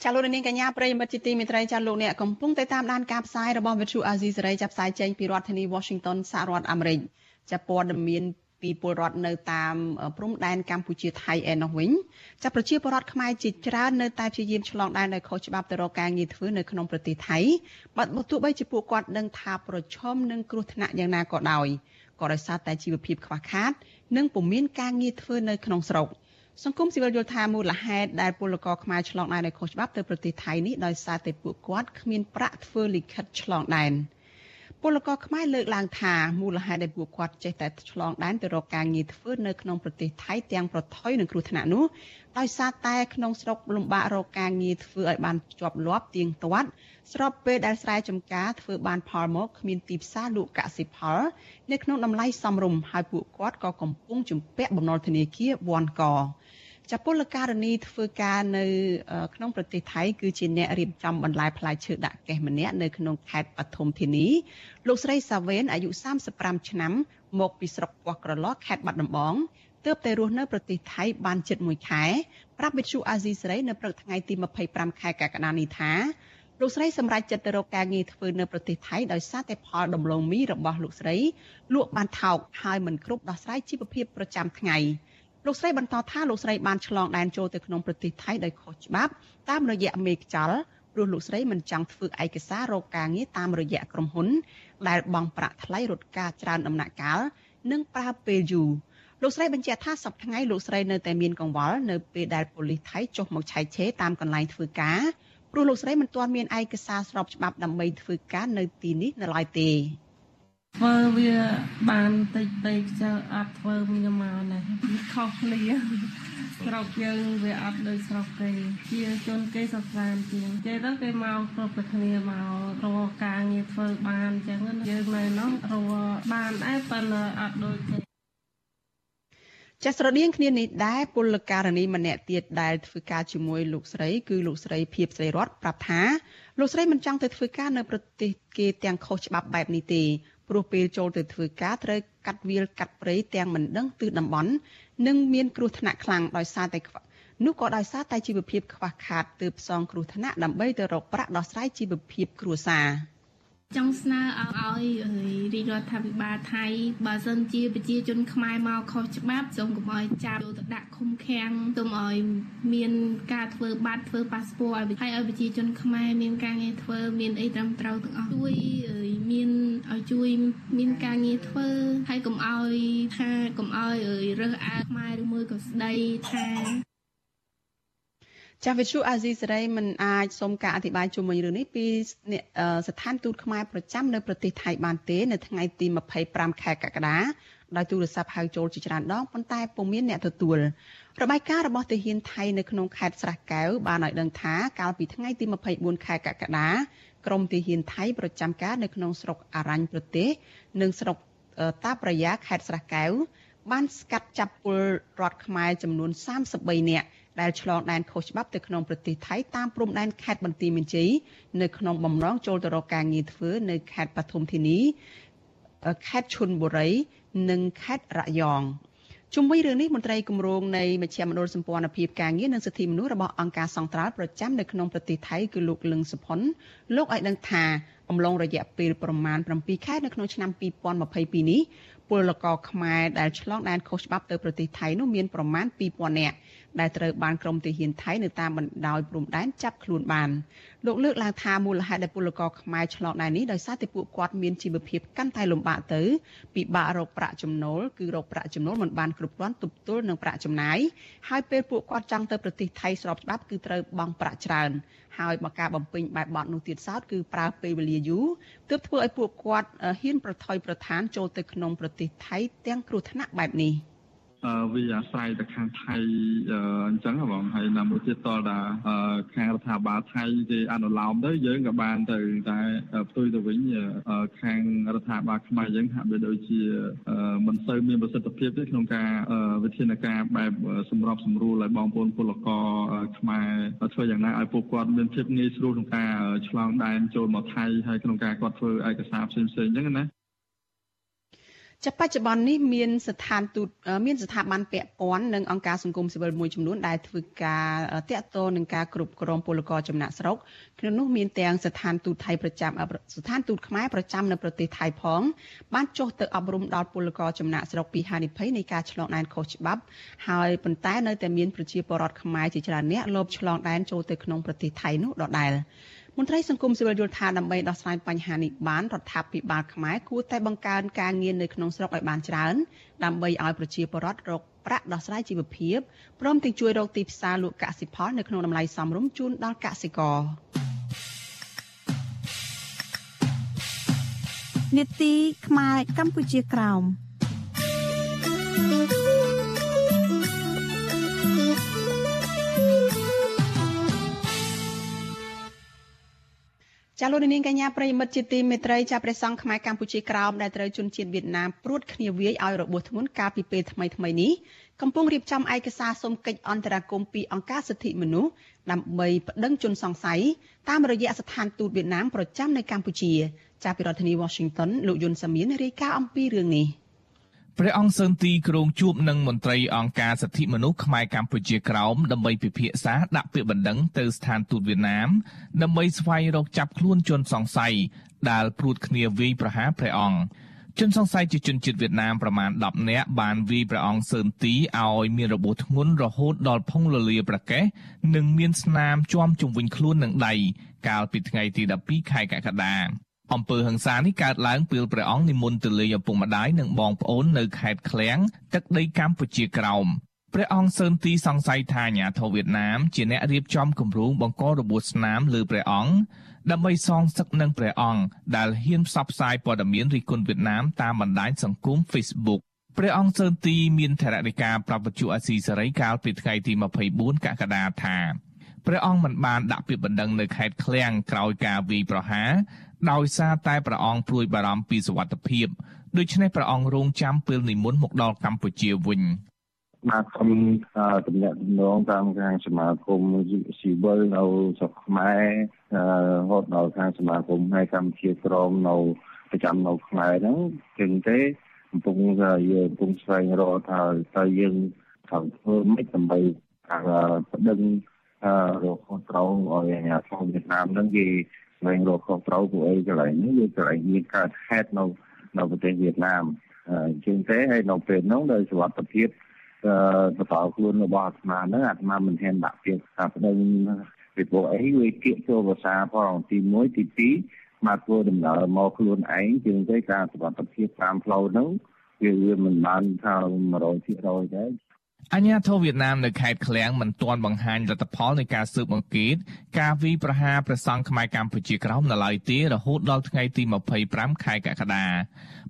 Speaker 1: ចាលោកនាងកញ្ញាប្រិយមិត្តជាទីមេត្រីចាលោកអ្នកកំពុងតែតាមដានការផ្សាយរបស់វិទ្យុអាស៊ីសេរីចាប់ផ្សាយចេញពីរដ្ឋធានី Washington សហរដ្ឋអាមេរិកចាព័ត៌មាន ពីពលរដ្ឋនៅតាមព្រំដែនកម្ពុជាថៃឯណោះវិញចាប់ប្រជាពលរដ្ឋខ្មែរជាច្រើននៅតែព្យាយាមឆ្លងដែនដោយខុសច្បាប់ទៅរកការងារធ្វើនៅក្នុងប្រទេសថៃបើទោះបីជាពួកគាត់ដឹងថាប្រឈមនឹងគ្រោះថ្នាក់យ៉ាងណាក៏ដោយក៏ដោយសារតែជីវភាពខ្វះខាត និងពុំមានការងារធ្វើនៅក្នុងស្រុកសង្គមស៊ីវិលយល់ថាមូលហេតុដែលពលករខ្មែរឆ្លងដែនដោយខុសច្បាប់ទៅប្រទេសថៃនេះដោយសារតែពួកគាត់គ្មានប្រាក់ធ្វើលិខិតឆ្លងដែន ពលករខ្មែរលើកឡើងថាមូលហេតុដែលពួកគាត់ចេះតែឆ្លងដែនទៅរកការងារធ្វើនៅក្នុងប្រទេសថៃទាំងប្រថុយនឹងគ្រោះថ្នាក់នោះដោយសារតែក្នុងស្រុកលំបាករកការងារធ្វើឲ្យបានជាប់លាប់ទៀងទាត់ស្របពេលដែលស្រែចម្ការធ្វើបានផលមកគ្មានទីផ្សារលក់កសិផល នៅក្នុងតម្លៃសមរម្យហើយពួកគាត់ក៏កំពុងជំពាក់បំណុលធនាគារវ៉ាន់ក ចាពលករនីធ្វើការនៅក្នុងប្រទេសថៃគឺជាអ្នករៀបចំបន្លែផ្លែឈើដាក់កេះម្នាក់នៅក្នុងខេត្តបឋមធានីលោកស្រីសាវែនអាយុ35ឆ្នាំ មកពីស្រុកពោះក្រឡោះខេត្តបាត់ដំបងទើបតែរស់នៅប្រទេសថៃបានជិត1ខែប្រាប់វិទ្យុអាស៊ីសេរីនៅព្រឹកថ្ងៃទី25ខែកក្កដានេះថាលោកស្រីសម្រេចចិត្តទៅរកការងារធ្វើនៅប្រទេសថៃដោយសារតែផលដំឡូងមីរបស់លោកស្រីលក់បានថោកហើយមិនគ្រប់ដោះស្រាយជីវភាពប្រចាំថ្ងៃ លោកស្រីបន្តថាលោកស្រីបានឆ្លងដែនចូលទៅក្នុងប្រទេសថៃដោយខុសច្បាប់តាមរយៈមេខ្យល់ព្រោះលោកស្រីមិនចង់ធ្វើឯកសាររកការងារតាមរយៈក្រុមហ៊ុន ដែលបង់ប្រាក់ថ្លៃរត់ការច្រើនដំណាក់កាលនិងប្រើពេលយូរលោកស្រីបញ្ជាក់ថាសប្តាហ៍ថ្ងៃលោកស្រីនៅតែមានកង្វល់នៅពេលដែលប៉ូលីសថៃចុះមកឆែកឆេរតាមកន្លែងធ្វើការព្រោះលោកស្រីមិនទាន់មានឯកសារស្របច្បាប់ដើម្បីធ្វើការនៅទីនេះនៅឡើយទេ
Speaker 15: ធ្វើវាបានតិចពេកចើអត់ធ្វើវាមកណាវាខុសគ្នាស្រុកយើងវាអត់ដូចស្រុកគេជាជនគេសស្រាមជាងគេទៅគេមកគ្រប់តែគ្នាមករកការងារធ្វើបានអញ្ចឹងយើងនៅនោះរកបានដែរប៉ុន្តែអត់ដូចគេ
Speaker 1: ចាស្រដៀងគ្នានេះដែរពលករនីម្នាក់ទៀតដែលធ្វើការជាមួយលោកស្រីគឺលោកស្រីភៀបស្រីរតប្រាប់ថាលោកស្រីមិនចង់ទៅធ្វើការនៅប្រទេសគេទាំងខុសច្បាប់បែបនេះទេ ព្រោះពេលចូលទៅធ្វើការត្រូវកាត់វាលកាត់ព្រៃទាំងមិនដឹងទិសតំបន់និងមានគ្រោះថ្នាក់ខ្លាំងដោយសារតែនោះក៏ដោយសារតែជីវភាពខ្វះខាតទើបផ្សងគ្រោះថ្នាក់ដើម្បីទៅរកប្រាក់ដោះស្រាយជីវភាពគ្រួសារ។
Speaker 10: ចង់ស្នើឲ្យរាជរដ្ឋាភិបាលថៃបើសិនជាប្រជាជនខ្មែរមកខុសច្បាប់សូមកុំឲ្យចាប់យកទៅដាក់ឃុំឃាំងទុំឲ្យមានការធ្វើបាតធ្វើប៉ាសពតឲ្យហើយឲ្យប្រជាជនខ្មែរមានការងារធ្វើមានអីត្រឹមត្រូវទាំងអស់ជួយមានឲ្យជួយមានការងារធ្វើហើយកុំឲ្យថាកុំឲ្យរើសអើងខ្មែរឬមួយក៏ស្ដីថា
Speaker 1: ចាស់វិទ្យុអាស៊ីសេរីមិនអាចសូមការអធិប្បាយជុំវិញរឿងនេះពីស្ថានទូតខ្មែរប្រចាំនៅប្រទេសថៃបានទេនៅថ្ងៃទី25ខែកក្កដាដោយទូរស័ព្ទហៅចូលជាច្រើនដងប៉ុន្តែពុំមានអ្នកទទួលរបាយការណ៍របស់ទាហានថៃនៅក្នុងខេត្តស្រះកែវបានឲ្យដឹងថាកាលពីថ្ងៃទី24ខែកក្កដាក្រមទាហានថៃប្រចាំការនៅក្នុងស្រុកអរញ្ញប្រទេសនិងស្រុកតាប្រយ៉ាខេត្តស្រះកែវបានស្កាត់ចាប់ពលរដ្ឋខ្មែរចំនួន33នាក់ ដែលឆ្លងដែនខុសច្បាប់ទៅក្នុងប្រទេសថៃតាមព្រំដែនខេត្តបន្ទាយមានជ័យនៅក្នុងបំណងចូលទៅរកការងារធ្វើនៅខេត្តបឋមធានីខេត្តឈុនបុរី និងខេត្តរយองជុំវិញរឿងនេះមន្ត្រីគម្រោងនៃមជ្ឈមណ្ឌលសម្ព័ន្ធភាពការងារនិងសិទ្ធិមនុស្សរបស់អង្គការសង្ត្រាល់ប្រចាំនៅក្នុងប្រទេសថៃគឺលោកលឹងសុផុនលោកឲ្យដឹងថាអំឡុងរយៈពេលប្រមាណ7ខែនៅក្នុងឆ្នាំ2022នេះពលករខ្មែរដែលឆ្លងដែនខុសច្បាប់ទៅប្រទេសថៃនោះមានប្រមាណ2000នាក់ ដែលត្រូវបានក្រមទាហានថៃនៅតាមបណ្ដោយព្រំដែនចាប់ខ្លួនបានលោកលើកឡើងថាមូលហេតុដែលពលករខ្មែរឆ្លងដែននេះដោយសារតែពួកគាត់មានជីវភាពកាន់តែលំបាកទៅពិបាករកប្រាក់ចំណូលគឺរកប្រាក់ចំណូលមិនបានគ្រប់គ្រាន់ទប់ទល់នឹងប្រាក់ចំណាយហើយពេលពួកគាត់ចង់ទៅប្រទេសថៃស្របច្បាប់គឺត្រូវបង់ប្រាក់ច្រើនហើយមកការបំពេញបែបបទនោះទៀតសោតគឺប្រើពេលវេលាយូរទើបធ្វើឲ្យពួកគាត់ហ៊ានប្រថុយប្រឋានចូលទៅក្នុងប្រទេសថៃទាំងគ្រោះថ្នាក់បែបនេះ។
Speaker 16: វាអាស្រ័យទៅខាងថៃអញ្ចឹងបងហើយណាមួយទៀតតដល់ខាងរដ្ឋាភិបាលថៃគេអនុលោមទៅយើងក៏បានទៅតែផ្ទុយទៅវិញខាងរដ្ឋាភិបាលខ្មែរយើងហាក់បីដូចជាមិនសូវមានប្រសិទ្ធភាពទេក្នុងការវិធានការបែបសម្របសម្រួលឲ្យបងប្អូនពលករខ្មែរធ្វើយ៉ាងណាឲ្យពួកគាត់មានភាពងាយស្រួលក្នុងការឆ្លងដែនចូលមកថៃហើយក្នុងការគាត់ធ្វើឯកសារផ្សេងៗអញ្ចឹងណា
Speaker 1: ចាប់បច្ចុប្បន្ននេះមានស្ថានទូតមានស្ថាប័នពាក់ព័ន្ធនិងអង្គការសង្គមស៊ីវិលមួយចំនួនដែលធ្វើការតាក់ទងនឹងការគ្រប់គ្រងពលករចំណាក់ស្រុកក្នុងនោះមានទាំងស្ថានទូតថៃប្រចាំស្ថានទូតខ្មែរប្រចាំនៅប្រទេសថៃផង បានចុះទៅអប់រំដល់ពលករចំណាក់ស្រុកពីហានិភ័យនៃការឆ្លងដែនខុសច្បាប់ហើយប៉ុន្តែនៅតែមានប្រជាពលរដ្ឋខ្មែរជាច្រើនអ្នកលបឆ្លងដែនចូលទៅក្នុងប្រទេសថៃនោះដដែល មន្ត្រីសង្គមស៊ីវិលយល់ថាដើម្បីដោះស្រាយបញ្ហានេះបានរដ្ឋាភិបាលខ្មែរគួរតែបង្កើនការងារនៅក្នុងស្រុកឲ្យបានច្រើនដើម្បីឲ្យប្រជាពលរដ្ឋរកប្រាក់ដោះស្រាយជីវភាពព្រមទាំងជួយរកទីផ្សារលក់កសិផលនៅក្នុងតម្លៃសមរម្យជូនដល់កសិករ
Speaker 17: នេតិខ្មែរកម្ពុជាក្រោម
Speaker 1: ចាលោកនាងកញ្ញាប្រិមិត្តជាទីមេត្រីចាព្រះសង្ឃខ្មែរកម្ពុជាក្រោមដែលត្រូវជន់ជាតិវៀតណាមព្រួតគ្នាវាយឲ្យរបួសធ្ងន់កាលពីពេលថ្មីថ្មីនេះកំពុងរៀបចំឯកសារសុំកិច្ចអន្តរាគមន៍ពីអង្គការសិទ្ធិមនុស្សដើម្បីប្តឹងជនសង្ស័យតាមរយៈស្ថានទូតវៀតណាមប្រចាំនៅកម្ពុជា ចាពីរដ្ឋធានី Washington លោកយុនសាមៀនរាយការណ៍អំពីរឿងនេះ
Speaker 18: ព្រះអង្គសឺនទីក្រុងជួបនឹងមន្ត្រីអង្គការសិទ្ធិមនុស្សខ្មែរកម្ពុជាក្រោមដើម្បីពិភាក្សាដាក់ពាក្យបណ្ដឹងទៅស្ថានទូតវៀតណាមដើម្បីស្វែងរកចាប់ខ្លួនជនសង្ស័យដែលព្រួតគ្នាវាយប្រហារព្រះអង្គជនសង្ស័យជាជនជាតិវៀតណាមប្រមាណ10នាក់បានវាយព្រះអង្គសឺនទីឲ្យមានរបួសធ្ងន់រហូតដល់ផុងលលាប្រកេះនិងមានស្នាមជាំជុំវិញខ្លួននឹងដៃកាលពីថ្ងៃទី12ខែកក្កដា អំពើហិង្សានេះកើតឡើងពេលព្រះអង្គនិមន្តទៅលេងឪពុកម្ដាយនិងបងប្អូននៅខេត្តឃ្លៀងទឹកដីកម្ពុជាក្រោមព្រះអង្គសឺនទីសង្ស័យថាអាញាធរវៀតណាមជាអ្នករៀបចំគម្រោងបង្ករបួសស្នាមលើព្រះអង្គដើម្បីសងសឹកនឹងព្រះអង្គដែលហ៊ានផ្សព្វផ្សាយព័ត៌មានរិះគន់វៀតណាមតាមបណ្ដាញសង្គម Facebook ព្រះអង្គសឺនទីមានថរណិកាប្រាប់វិទ្យុអាស៊ីសេរីកាលពីថ្ងៃទី24កក្កដាថាព្រះអង្គមិនបានដាក់ពាក្យបណ្ដឹងនៅខេត្តឃ្លៀងក្រោយការវាយប្រហារ ដោយសារតែព្រះអង្គព្រួយបារម្ភពីសុវត្ថិភាពដូច្នេះព្រះអង្គរងចាំពេលនិមន្តមកដល់កម្ពុជាវិញ
Speaker 7: បាទខ្ញុំទំនាក់ទំនងតាមខាងសមាគមស៊ីវិលនៅស្រុកខ្មែររហូតដល់ខាងសមាគមហើយកម្ពុជាក្រមនៅប្រចាំនៅខ្មែរហ្នឹងចឹងទេកំពុងយើងកំពុងស្វែងរកថាតើយើងត្រូវធ្វើម៉េចដើម្បីប្តឹងរកខុសត្រូវឲ្យអាជ្ញាធរវៀតណាមហ្នឹងគេ ស្វែងរកខុសត្រូវពួកអីកន្លែងនេះវាកន្លែងមានកើតហេតុនៅនៅប្រទេសវៀតណាមអញ្ចឹងទេហើយនៅពេលហ្នឹងដោយសុវត្ថិភាពបន្តខ្លួនរបស់អាត្មាហ្នឹងអាត្មាមិនហ៊ានដាក់ពាក្យថាប្តឹងពីព្រោះអីវាគៀកចូលភាសាផងទី1ទី2មកធ្វើដំណើរមកខ្លួនឯងជាងទៅការសុវត្ថិភាពតាមផ្លូវហ្នឹងវាវាមិនបានថា100%ទេ
Speaker 18: អញ្ញាធិវៀតណាមនៅខេត្តឃ្លៀងមិនទាន់បង្ហាញលទ្ធផលនៃការស៊ើបអង្កេតការវាយប្រហារព្រះសង្ឃខ្មែរកម្ពុជាក្រោមនៅឡើយទេរហូតដល់ថ្ងៃទី25ខែកក្កដា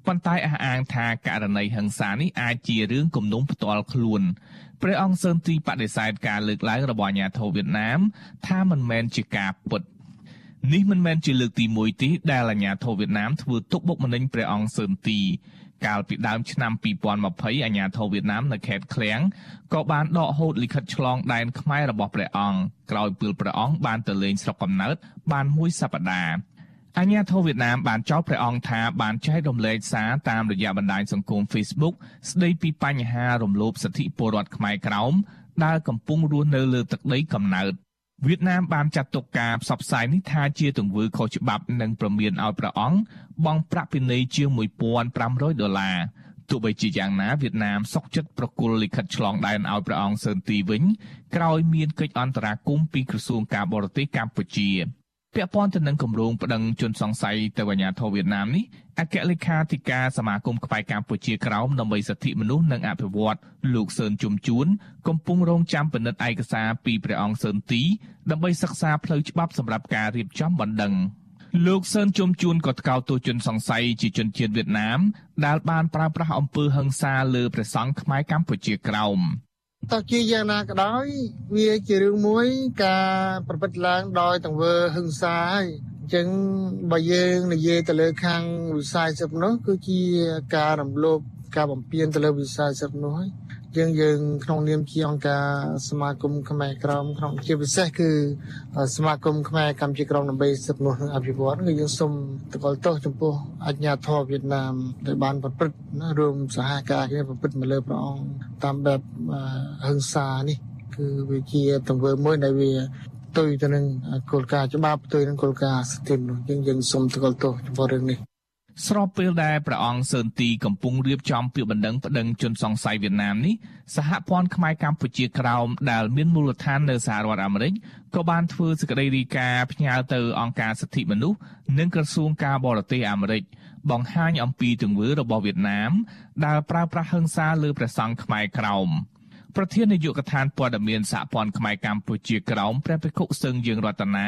Speaker 18: ប៉ុន្តែអះអាងថាករណីហិង្សានេះអាចជារឿងគំនុំផ្ទាល់ខ្លួនព្រះអង្គសឺនទីបដិសេធការលើកឡើងរបស់អាញាធិវៀតណាមថាមិនមែនជាការពិតនេះមិនមែនជាលើកទី1ទេដែលអាញាធិវៀតណាមធ្វើទុកបុកម្នេញព្រះអង្គសឺនទី កាលពីដើមឆ្នាំ2020អាញាធរវៀតណាមនៅខេត្តឃ្លៀងក៏បានដកហូតលិខិតឆ្លងដែនខ្មែររបស់ព្រះអង្គក្រោយពេលព្រះអង្គបានទៅលេងស្រុកកំណើតបានមួយសប្តាហ៍អញ្ញាធិវៀតណាមបានចោទព្រះអង្គថាបានចែករំលែកសារតាមរយៈបណ្ដាញសង្គម Facebook ស្ដីពីបញ្ហារំលោភសិទ្ធិពលរដ្ឋខ្មែរក្រោមដែលកំពុងរស់នៅលើទឹកដីកំណើត វៀតណាមបានចាត់ទុកការផ្សព្វផ្សាយនេះថាជាទង្វើខុសច្បាប់និងប្រមានឲ្យព្រះអង្គបង់ប្រាក់ពិន័យជាង1500ដុល្លារទោះបីជាយ៉ាងណាវៀតណាមសុកចិត្តប្រគល់លិខិតឆ្លងដែនឲ្យព្រះអង្គសឺនទីវិញក្រោយមានកិច្ចអន្តរាគមន៍ពីក្រសួងការបរទេសកម្ពុជា ពាក់ព័ន្ធទៅនឹងគម្រោងប្តឹងជនសង្ស័យទៅអាជ្ញាធរវៀតណាមនេះអគ្គលេខាធិការសមាគមក្បែរកម្ពុជាក្រោមដើម្បីសិទ្ធិមនុស្សនិងអភិវឌ្ឍលោកសឿនជុំជួនកំពុងរងចាំពិនិត្យឯកសារពីព្រះអង្គសឿនទីដើម្បីសិក្សាផ្លូវច្បាប់សម្រាប់ការរៀបចំបណ្ដឹងលោកសឿនជុំជួនក៏ថ្កោលទោសជនសង្ស័យជាជនជាតិវៀតណាមដែលបានប្រើប្រាស់អំពើហិង្សាលើព្រះសង្ឃខ្មែរកម្ពុជាក្រោម
Speaker 19: តោះជាយ៉ាងណាក៏ដោយ វាជារឿងមួយការប្រព្រឹត្តឡើងដោយទង្វើហិង្សាហើយអញ្ចឹងបើយើងនិយាយទៅលើខាងវិស័យសិទ្ធិនោះគឺជាការរំលោភការបំពានទៅលើវិស័យសិទ្ធិនោះហើយ យើងយើងក្នុងនាមជាអង្គការសមាគមខ្មែរក្រមក្នុងជាពិសេសគឺសមាគមខ្មែរកម្ពុជាក្រមដើម្បីសិទ្ធិមនុស្សនិងអភិវឌ្ឍគឺយើងសូមតកល់ទោសចំពោះអាជ្ញាធរវៀតណាមដែលបានប្រព្រឹត្តណារួមសហការគ្នាប្រព្រឹត្តមកលើព្រះអង្គតាមបែបហិង្សានេះគឺវាជាទង្វើមួយដែលវាផ្ទុយទៅនឹងគោលការណ៍ច្បាប់ផ្ទុយនឹងគោលការណ៍សិទ្ធិមនុស្សយើងយើងសូមតកល់ទោសចំពោះរឿងនេះ
Speaker 18: ស្របពេលដែលព្រះអង្គសឺនទីកំពុងរៀបចំពាក្យបណ្ដឹងប្តឹងជនសង្ស័យវៀតណាមនេះសហព័ន្ធខ្មែរកម្ពុជាក្រោមដែលមានមូលដ្ឋាននៅសហរដ្ឋអាមេរិកក៏បានធ្វើសេចក្តីរាយការណ៍ផ្ញើទៅអង្គការសិទ្ធិមនុស្សនិងក្រសួងការបរទេសអាមេរិកបង្ហាញអំពីទង្វើរបស់វៀតណាមដែលប្រើប្រាស់ហិង្សាលើព្រះសង្ឃខ្មែរក្រោមប្រធាននាយកដ្ឋានព័ត៌មានសហព័ន្ធខ្មែរកម្ពុជាក្រោមព្រះភិក្ខុសឹងយើងរតនា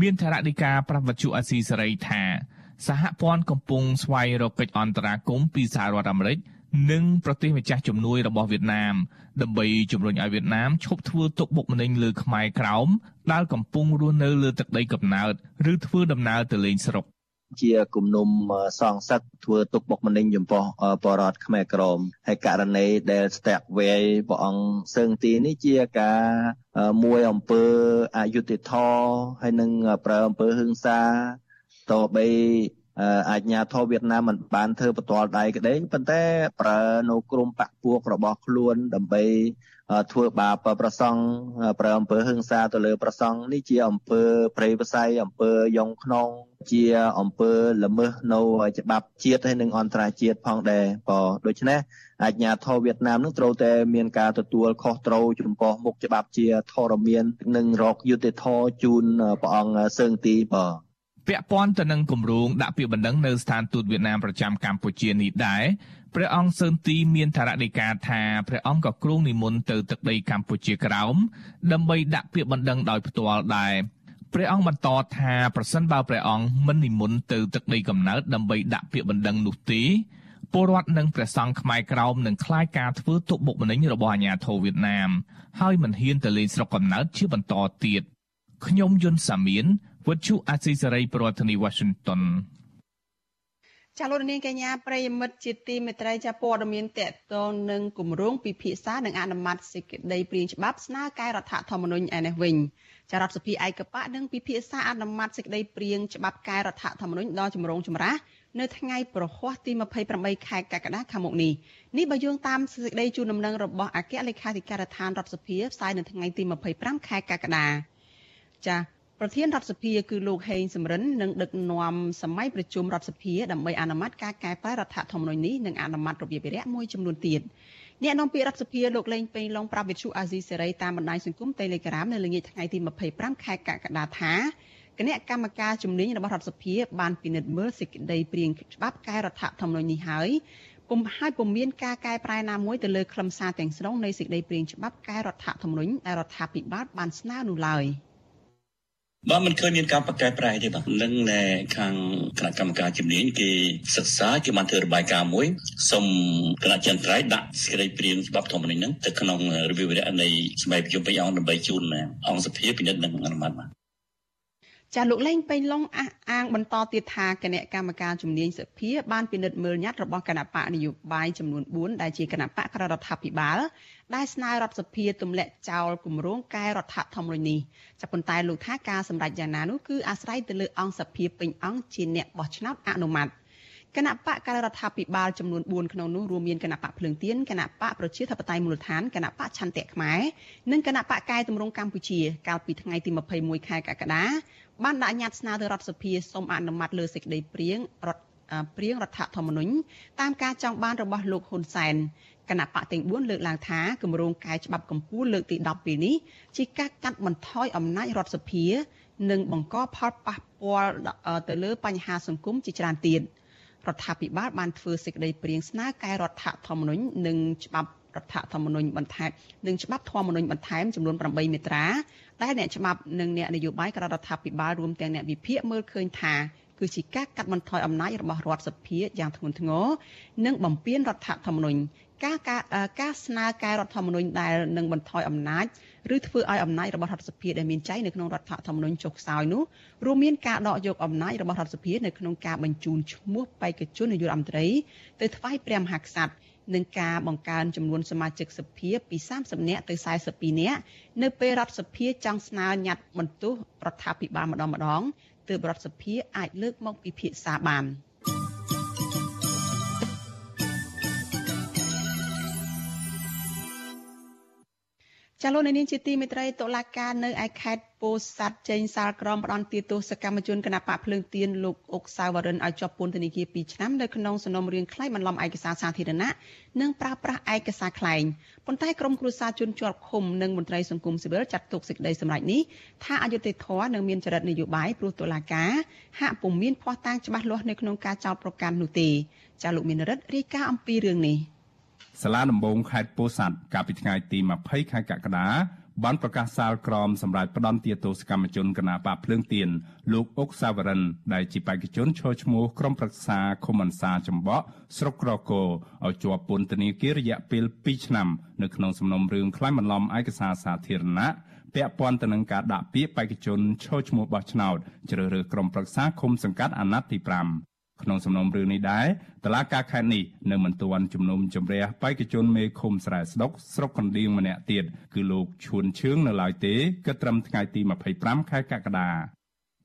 Speaker 18: មានថរណីកាប្រវត្តិអាស៊ីសេរីថា សហព័ន្ធកំពុងស្វែងរកកិច្ចអន្តរាគមន៍ពីសហរដ្ឋអាមេរិកនិងប្រទេសម្ចាស់ជំនួយរបស់វៀតណាមដើម្បីជំរុញឲ្យវៀតណាមឈប់ធ្វើទុកបុកម្នេញលើខ្មែរក្រោមដែលកំពុងរស់នៅលើទឹកដីកំណើតឬធ្វើដំណើរទៅលេងស្រុក
Speaker 20: ជាគំនុំសងសឹកធ្វើទុកបុកម្នេញចំពោះបរតខ្មែរក្រមហើយករណីដែលស្ទាក់វេព្រះអង្គសឹងទីនេះជាការមួយអំពើអយុត្តិធម៌ហើយនឹងប្រើអំពើហិង្សា តបីអាជ្ញាធរវៀតណាមមិនបានធ្វើបន្ទាល់ដៃក្តីប៉ុន្តែប្រើនៅក្រមបកពួករបស់ខ្លួនដើម្បីធ្វើបាបប្រសង់ប្រើអំពើហិង្សាទៅលើប្រសង់នេះជាអំពើប្រេយផ្សៃអំពើយ៉ងក្នុងជាអំពើល្មើសនៅច្បាប់ជាតិហើយនិងអន្តរជាតិផងដែរក៏ដូច្នេះអាជ្ញាធរវៀតណាមនឹងត្រូវតែមានការទទួលខុសត្រូវចំពោះមុខច្បាប់ជាធរមាននិងរកយុត្តិធម៌ជូនព្រះអង្គសើងទីបាទ
Speaker 18: ពាក់ព័ន្ធទៅនឹងគម្រោងដាក់ពាក្យបណ្ដឹងនៅស្ថានទូតវៀតណាមប្រចាំកម្ពុជានេះដែរព្រះអង្គសឺនទីមានថារដីកាថាព្រះអង្គក៏គ្រងនិមន្តទៅទឹកដីកម្ពុជាក្រោមដើម្បីដាក់ពាក្យបណ្ដឹងដោយផ្ទាល់ដែរព្រះអង្គបន្តថាប្រសិនបើព្រះអង្គមិននិមន្តទៅទឹកដីកំណើតដើម្បីដាក់ពាក្យបណ្ដឹងនោះទេពលរដ្ឋនិងព្រះសង្ឃខ្មែរក្រោមនឹងខ្លាចការធ្វើទុកបុកម្នេញរបស់អាជ្ញាធរវៀតណាមហើយមិនហ៊ានទៅលេងស្រុកកំណើតជាបន្តទៀត ខ្ញុំយុនសាមៀនវិទ្យុអាស៊ីសេរីប្រធានាធិបតី Washington
Speaker 1: ចាលោកនាងកញ្ញាប្រិយមិត្តជាទីមេត្រីចាព័ត៌មានតកតងនឹងគម្រោងពិភាក្សានិងអនុម័តសេចក្តីព្រាងច្បាប់ស្នើកែរដ្ឋធម្មនុញ្ញឯនេះវិញចារដ្ឋសភាឯកបៈនឹងពិភាក្សាអនុម័តសេចក្តីព្រាងច្បាប់កែរដ្ឋធម្មនុញ្ញដល់ជំរងចម្រាស់នៅថ្ងៃប្រហ័សទី28ខែកក្កដាខាងមុខនេះនេះបើយោងតាមសេចក្តីជូនដំណឹងរបស់អគ្គលេខាធិការដ្ឋានរដ្ឋសភាផ្សាយនៅថ្ងៃទី25ខែកក្កដា ចាប្រធានរដ្ឋសភាគឺលោកហេងសំរិននឹងដឹកនាំសម័យប្រជុំរដ្ឋសភាដើម្បីអនុម័តការកែប្រែរដ្ឋធម្មនុញ្ញនេះនិងអនុម័តរបៀបវិរៈមួយចំនួនទៀតអ្នកនាំពាក្យរដ្ឋសភាលោកលេងពេញឡុងប្រាប់វិទ្យុអាស៊ីសេរីតាមបណ្ដាញសង្គម Telegram នៅល្ងាចថ្ងៃទី25ខែកក្កដាថាគណៈកម្មការជំនាញរបស់រដ្ឋសភា បានពិនិត្យមើលសេចក្តីព្រាងច្បាប់កែរដ្ឋធម្មនុញ្ញនេះហើយពុំហើយពុំមានការកែប្រែណាមួយទៅលើខ្លឹមសារទាំងស្រុងនៃសេចក្តីព្រាងច្បាប់កែរដ្ឋធម្មនុញ្ញដែលរដ្ឋាភិបាលបានស្នើនោះឡើយ។
Speaker 21: បើមិនឃើញមានការប្រកែប្រែទេបាទនឹងនៅខាងគណៈកម្មការជំនាញគេសិក្សាគេបានធ្វើរបាយការណ៍មួយសូមគណៈចន្ទ្រៃដាក់សេចក្តីព្រាងច្បាប់ធម្មនុញ្ញហ្នឹងទៅក្នុងរវិវរៈនៃសម័យប្រជុំពេញអង្គដើម្បីជូនអង្គសភាពិនិត្យនិងអនុម័តបាទ
Speaker 1: ចាលោកលេងពេញឡុងអះអាងបន្តទៀតថាគណៈកម្មការជំនាញសភាបានពិនិត្យមើលញត្តិរបស់គណៈបកនយោបាយចំនួន4ដែលជាគណៈបកក្ររដ្ឋាភិបាល ដែលស្នើរដ្ឋសភាទម្លាក់ចោលគម្រោងកែរដ្ឋធម្មនុញ្ញនេះចាប៉ុន្តែលោកថាការសម្រេចយ៉ាងណានោះគឺអាស្រ័យទៅលើអង្គសភាពេញអង្គជាអ្នកបោះឆ្នោតអនុម័តគណៈបកកែរដ្ឋាភិបាលចំនួន4ក្នុងនោះរួមមានគណៈបកភ្លើងទៀនគណៈបកប្រជាធិបតេយ្យមូលដ្ឋានគណៈបកឆន្ទៈខ្មែរនិងគណៈបកកែតម្រង់កម្ពុជា កាលពីថ្ងៃទី21ខែកក្កដាបានដាក់ញត្តិស្នើទៅរដ្ឋសភាសូមអនុម័តលើសេចក្តីព្រាងរដ្ឋព្រៀងរដ្ឋធម្មនុញ្ញតាមការចង់បានរបស់លោកហ៊ុនសែន គណៈបកទាំង4លើកឡើងថាគម្រោងកែច្បាប់កម្ពុជាលើកទី10ពេលនេះជាការកាត់បន្ថយអំណាចរដ្ឋសភា និងបង្កផលប៉ះពាល់ទៅលើបញ្ហាសង្គមជាច្រើនទៀតរដ្ឋាភិបាលបានធ្វើសេចក្តីព្រាងស្នើកែរដ្ឋធម្មនុញ្ញនិងច្បាប់រដ្ឋធម្មនុញ្ញបន្ថែមនិងច្បាប់ធម្មនុញ្ញបន្ថែមចំនួន8មាត្រាដែលអ្នកច្បាប់និងអ្នកនយោបាយក្រៅរដ្ឋាភិបាលរួមទាំងអ្នកវិភាគមើលឃើញថា គឺជាការកាត់បន្ថយអំណាចរបស់រដ្ឋសភាយ៉ាងធ្ងន់ធ្ងរនិងបំពានរដ្ឋធម្មនុញ្ញការការការស្នើកែរដ្ឋធម្មនុញ្ញដែលនឹងបន្ថយអំណាចឬធ្វើឲ្យអំណាចរបស់រដ្ឋសភាដែលមានចែងនៅក្នុងរដ្ឋធម្មនុញ្ញចុះខ្សោយនោះរួមមានការដកយកអំណាចរបស់រដ្ឋសភានៅក្នុងការបញ្ជូនឈ្មោះបេក្ខជននាយករដ្ឋមន្ត្រីទៅថ្វាយព្រះមហាក្សត្រនិងការបង្កើនចំនួនសមាជិកសភាពី30នាក់ទៅ42នាក់នៅពេលរដ្ឋសភាចង់ស្នើញត្តិបន្ទោសរដ្ឋាភិបាលម្ដងម្ដង ទើបរដ្ឋសភាអាចលើកមកពិភាក្សាបាន។ ចាលោកនាងជាទីមេត្រីតុលាការនៅឯខេត្តពោធិ៍សាត់ចេញសាលក្រមផ្ដន្ទាទោសកម្មជនគណបកភ្លើងទៀនលោកអុកសាវរិនឲ្យជាប់ពន្ធនាគារ2ឆ្នាំនៅក្នុងសំណុំរឿងក្លែងបន្លំឯកសារសាធារណៈនិងប្រើប្រាស់ឯកសារក្លែងប៉ុន្តែក្រុមគ្រួសារជនជាប់ឃុំនិងមន្ត្រីសង្គមស៊ីវិលចាត់ទុកសេចក្តីសម្រេចនេះថាអយុត្តិធម៌និងមានចរិតនយោបាយព្រោះតុលាការហាក់ពុំមានភ័ស្តុតាងច្បាស់លាស់នៅក្នុងការចោទប្រកាន់នោះទេចាលោកមានរិទ្ធរាយការណ៍អំពីរឿងនេះ
Speaker 5: សាលាដំបងខេត្តពោធិ៍សាត់កាលពីថ្ងៃទី20ខែកក្កដាបានប្រកាសសាលក្រមសម្រាប់ផ្ដន់ទាទោសកម្មជនគណបកភ្លើងទៀនលោកអុកសាវរិន ដែលជាបេក្ខជនឈរឈ្មោះក្រុមប្រឹក្សាឃុំអន្សាចម្បក់ស្រុកក្រគរឲ្យជាប់ពន្ធនាគាររយៈពេល2ឆ្នាំនៅក្នុងសំណុំរឿងក្លែងបន្លំឯកសារសាធារណៈពាក់ព័ន្ធទៅនឹងការដាក់ពាក្យបេក្ខជនឈរឈ្មោះបោះឆ្នោតជ្រើសរើសក្រុមប្រឹក្សាឃុំសង្កាត់អាណត្តិទី5 ក្នុងសំណុំរឿងនេះដែរតឡាការខេត្តនេះនៅមិនទាន់ជំនុំជម្រះបេក្ខជនមេឃុំស្រែស្ដុកស្រុកកណ្ដៀងម្នាក់ទៀតគឺលោកឈួនឈឿងនៅឡើយទេគិតត្រឹមថ្ងៃទី25ខែកក្កដា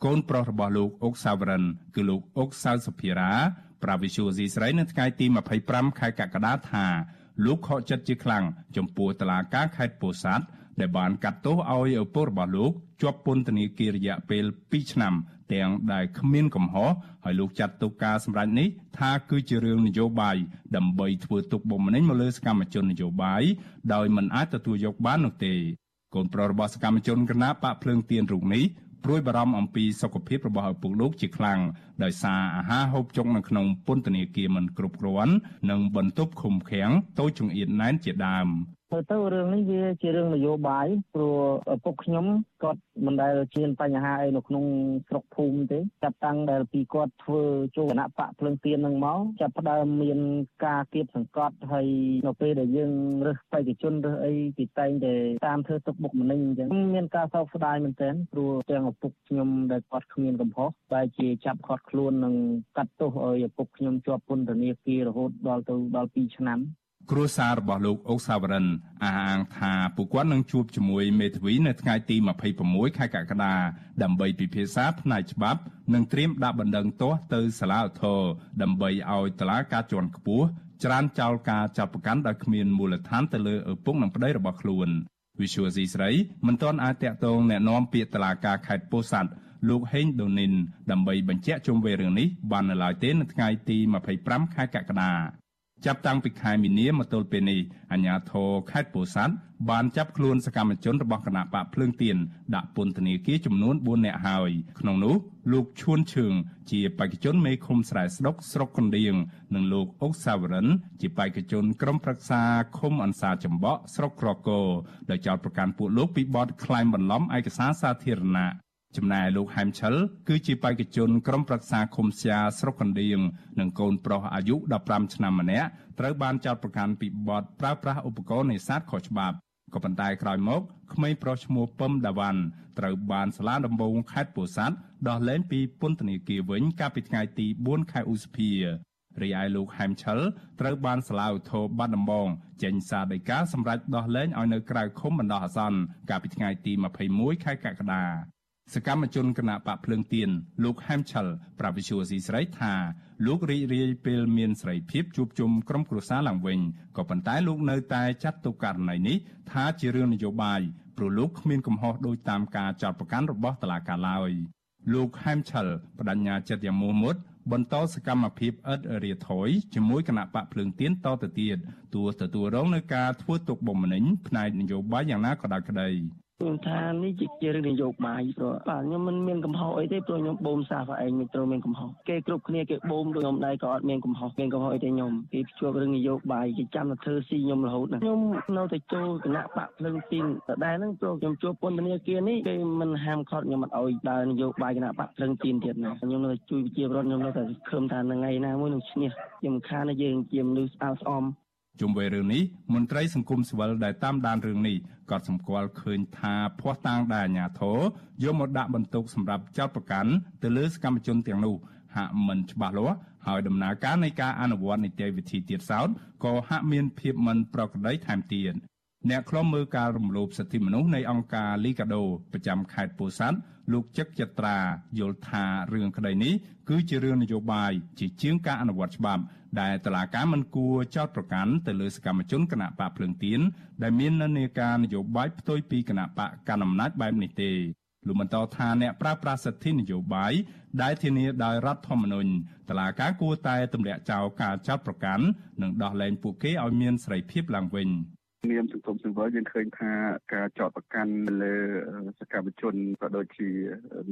Speaker 5: កូនប្រុសរបស់លោកអុកសាវរិន គឺលោកអុកសៅសុភារាប្រាវិសុយស៊ីស្រីនៅថ្ងៃទី25ខែកក្កដាថាលោកខកចិត្តជាខ្លាំងចំពោះតឡាការខេត្តពោធិ៍សាត់ ដែលបានកាត់ទោសឲ្យឪពុករបស់លោកជាប់ពន្ធនាគាររយៈពេល2ឆ្នាំ ទាំងដែលគ្មានកំហុសហើយលោកចាត់ទុកការសម្រេចនេះថាគឺជារឿងនយោបាយដើម្បីធ្វើទុកបុកម្នេញមកលើសកម្មជននយោបាយដោយមិនអាចទទួលយកបាននោះទេកូនប្រុសរបស់សកម្មជនគណបកភ្លើងទៀនរូបនេះព្រួយបារម្ភអំពីសុខភាពរបស់ឪពុកលោកជាខ្លាំងដោយសារអាហារហូបចុកនៅក្នុងពន្ធនាគារមិនគ្រប់គ្រាន់និងបន្ទប់ឃុំឃាំងតូចចង្អៀតណែនជាដើម
Speaker 6: ទៅទៅរឿងនេះវាជារឿងនយោបាយព្រោះឪពុកខ្ញុំគាត់មិនដែលជាបញ្ហាអីនៅក្នុងស្រុកភូមិទេចាប់តាំងដែលពីគាត់ធ្វើចូលគណៈបកភ្លើងទៀននឹងមកចាប់ផ្ដើមមានការគៀបសង្កត់ហើយនៅពេលដែលយើងរើសបេក្ខជនរើសអីពីតែងតែតាមធ្វើទុកបុកម្នេញអញ្ចឹងមានការសោកស្ដាយមែនទែនព្រោះទាំងឪពុកខ្ញុំដែលគាត់គ្មានកំហុសបែរជាចាប់គាត់ខ្លួននិងកាត់ទោសឲ្យឪពុកខ្ញុំជាប់ពន្ធនាគាររហូតដល់ទៅដល់2ឆ្នាំ
Speaker 5: គ្រួសាររបស់លោកអុកសាវរិនអះអាងថាពួកគាត់នឹងជួបជាមួយមេធាវីនៅថ្ងៃទី26ខែកក្កដាដើម្បីពិភាក្សាផ្នែកច្បាប់និងត្រៀមដាក់បណ្ដឹងទាស់ទៅសាលាឧទ្ធរដើម្បីឲ្យតុលាការជាន់ខ្ពស់ច្រានចោលការចាប់ប្រកាន់ដោយគ្មានមូលដ្ឋានទៅលើឪពុកនិងប្តីរបស់ខ្លួនវិសុយស៊ីស្រីមិនទាន់អាចតាក់ទងแนะនាំពាក្យតុលាការខេត្តពោធិ៍សាត់លោកហេងដូនីនដើម្បីបញ្ជាក់ជុំវិញរឿងនេះបាននៅឡើយទេនៅថ្ងៃទី25ខែកក្កដា ចាប់តាំងពីខែមីនាមកទល់ពេលនេះអាជ្ញាធរខេត្តពោធិ៍សាត់បានចាប់ខ្លួនសកម្មជនរបស់គណៈបកភ្លើងទៀនដាក់ពន្ធនាគារចំនួន4នាក់ហើយក្នុងនោះលោកឈួនឈឿងជាបេក្ខជនមេឃុំស្រែស្ដុកស្រុកកណ្ដៀងនិងលោកអុកសាវរិន ជាបេក្ខជនក្រុមប្រឹក្សាឃុំអន្សាចំបក់ស្រុកក្រគរដោយចោទប្រកាន់ពួកលោកពីបទក្លែងបន្លំឯកសារសាធារណៈ ចំណែកលោកហែមឆិលគឺជាបេក្ខជនក្រុមប្រឹក្សាឃុំសៀស្រុកកណ្ដៀងនិងកូនប្រុសអាយុ15ឆ្នាំម្នាក់ត្រូវបានចោទប្រកាន់ពីបទប្រើប្រាស់ឧបករណ៍នេសាទខុសច្បាប់ក៏ប៉ុន្តែក្រោយមកក្មេងប្រុសឈ្មោះពឹមដាវ៉ាន់ត្រូវបានសាលាដំបងខេត្តពោធិ៍សាត់ដោះលែងពីពន្ធនាគារវិញកាលពីថ្ងៃទី4ខែឧសភារីឯលោកហែមឆិលត្រូវបានសាលាឧទ្ធរបាត់ដំបងចេញសារដីកាសម្រាប់ដោះលែងឲ្យនៅក្រៅឃុំបណ្ដោះអាសន្នកាលពីថ្ងៃទី21ខែកក្កដា សកម្មជនគណៈបកភ្លើងទៀនលោកហែមឆលប្រាប់វិសុវស៊ីស្រីថាលោករីករាយពេលមានសេរីភាពជួបជុំក្រុមគ្រួសារឡើងវិញក៏ប៉ុន្តែលោកនៅតែចាត់ទុកករណីនេះថាជារឿងនយោបាយព្រោះលោកគ្មានកំហុសដោយតាមការចោទប្រកាន់របស់តុលាការឡើយលោកហែមឆលបដញ្ញាចិត្តយ៉ាងមោះមុតបន្តសកម្មភាពឥតរាថយជាមួយគណៈបកភ្លើងទៀនតទៅទៀតទោះទទួលរងនឹងការធ្វើទុកបុកម្នេញផ្នែកនយោបាយយ៉ាងណាក៏ដោយក្តី
Speaker 6: ខ្ញុំថានេះជារឿងនយោបាយព្រោះបាទខ្ញុំមិនមានកំហុសអីទេព្រោះខ្ញុំបូមសាសឯងមិនត្រូវមានកំហុសគេគ្រប់គ្នាគេបូមដូចខ្ញុំដែរក៏អត់មានកំហុសមានកំហុសអីទេខ្ញុំគេជួបរឿងនយោបាយគេចាំទៅធ្វើស៊ីខ្ញុំរហូតណាខ្ញុំនៅតែចូលគណៈបកភ្លឹងទីនដដែលហ្នឹងព្រោះខ្ញុំជួបពន្ធនាគារនេះគេមិនហាមឃាត់ខ្ញុំមិនអោយដើរនយោបាយគណៈបកភ្លឹងទីនទៀតណាខ្ញុំនៅតែជួយប្រជាពលរដ្ឋខ្ញុំនៅតែខំថាថ្ងៃណាមួយនឹងឈ្នះខ្ញុំខានយើងជាមនុស្សស្អាតស្អំ
Speaker 5: ជុំវិញរឿងនេះមន្ត្រីសង្គមស៊ីវិលដែលតាមដានរឿងនេះក៏សម្គាល់ឃើញថាភ័ស្តុតាងដែលអាជ្ញាធរយកមកដាក់បន្ទុកសម្រាប់ចោតប្រកាន់ទៅលើសកម្មជនទាំងនោះហាក់មិនច្បាស់លាស់ហើយដំណើរការនៃការអនុវត្តនីតិវិធីទៀតសោតក៏ហាក់មានភាពមិនប្រក្រតីថែមទៀតអ្នកខ្លំមើលការរំលោភសិទ្ធិមនុស្សនៃអង្គការលីកាដូប្រចាំខេត្តពោធិ៍សាត់លោកចឹកចត្រាយល់ថារឿងក្តីនេះគឺជារឿងនយោបាយជាជាងការអនុវត្តច្បាប់ ដែលតឡាការមិនគួរចោតប្រកាន់ទៅលើសកម្មជនគណៈបកភ្លើងទៀនដែលមាននានាការនយោបាយផ្ទុយពីគណៈបកកណ្ដាលអំណាចបែបនេះទេលោកបន្តថាអ្នកប្រើប្រាស់សិទ្ធិនយោបាយដែលធានាដោយរដ្ឋធម្មនុញ្ញតឡាការគួរតែទម្លាក់ចោលការចោតប្រកាន់និងដោះលែងពួកគេឲ្យមានសេរីភាពឡើងវិញ។
Speaker 7: នាមសង្គមស៊ីវិលយើងឃើញថាការចោទប្រកាន់លើសកម្មជនក៏ដូចជា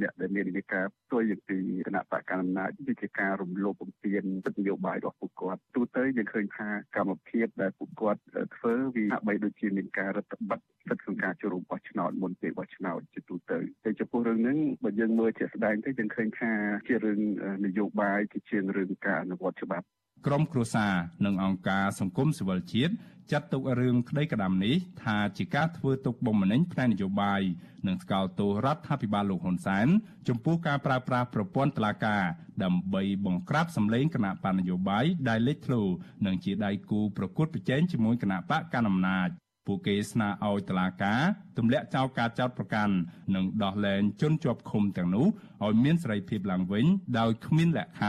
Speaker 7: អ្នកដែលមានវិការផ្ទុយពីគណៈបកកណ្ដាលអំណាចវាជាការរំលោភបំពានសិទ្ធិនយោបាយរបស់ពួកគាត់ទូទៅយើងឃើញថាកម្មភាពដែលពួកគាត់ធ្វើវាហាក់បីដូចជាមានការរដ្ឋបတ်សិទ្ធិក្នុងការចូលរួមបោះឆ្នោតមុនពេលបោះឆ្នោតជាទូទៅតែចំពោះរឿងហ្នឹងបើយើងមើលជាក់ស្ដែងទៅយើងឃើញថាជារឿងនយោបាយជាជាងរឿងការអនុវត្តច្បាប់
Speaker 5: ក្រមគ្រួសារនិងអង្គការសង្គមស៊ីវិលជាតិចាត់ទុករឿងក្តីក្តាំនេះថាជាការធ្វើទុកបុកម្នេញផ្នែកនយោបាយនិងស្កោតទោសរដ្ឋាភិបាលលោកហ៊ុនសែនចំពោះការប្រើប្រាស់ប្រព័ន្ធតុលាការដើម្បីបង្ក្រាបសម្លេងគណៈបកនយោបាយដែលលេចធ្លោនិងជាដៃគូប្រកួតប្រជែងជាមួយគណៈបកកណ្ដាលអំណាចពួកគេស្នើឲ្យតុលាការទម្លាក់ចោលការចោទប្រកាន់និងដោះលែងជនជាប់ឃុំទាំងនោះឲ្យមានសេរីភាពឡើងវិញដោយគ្មានលក្ខខណ្ឌ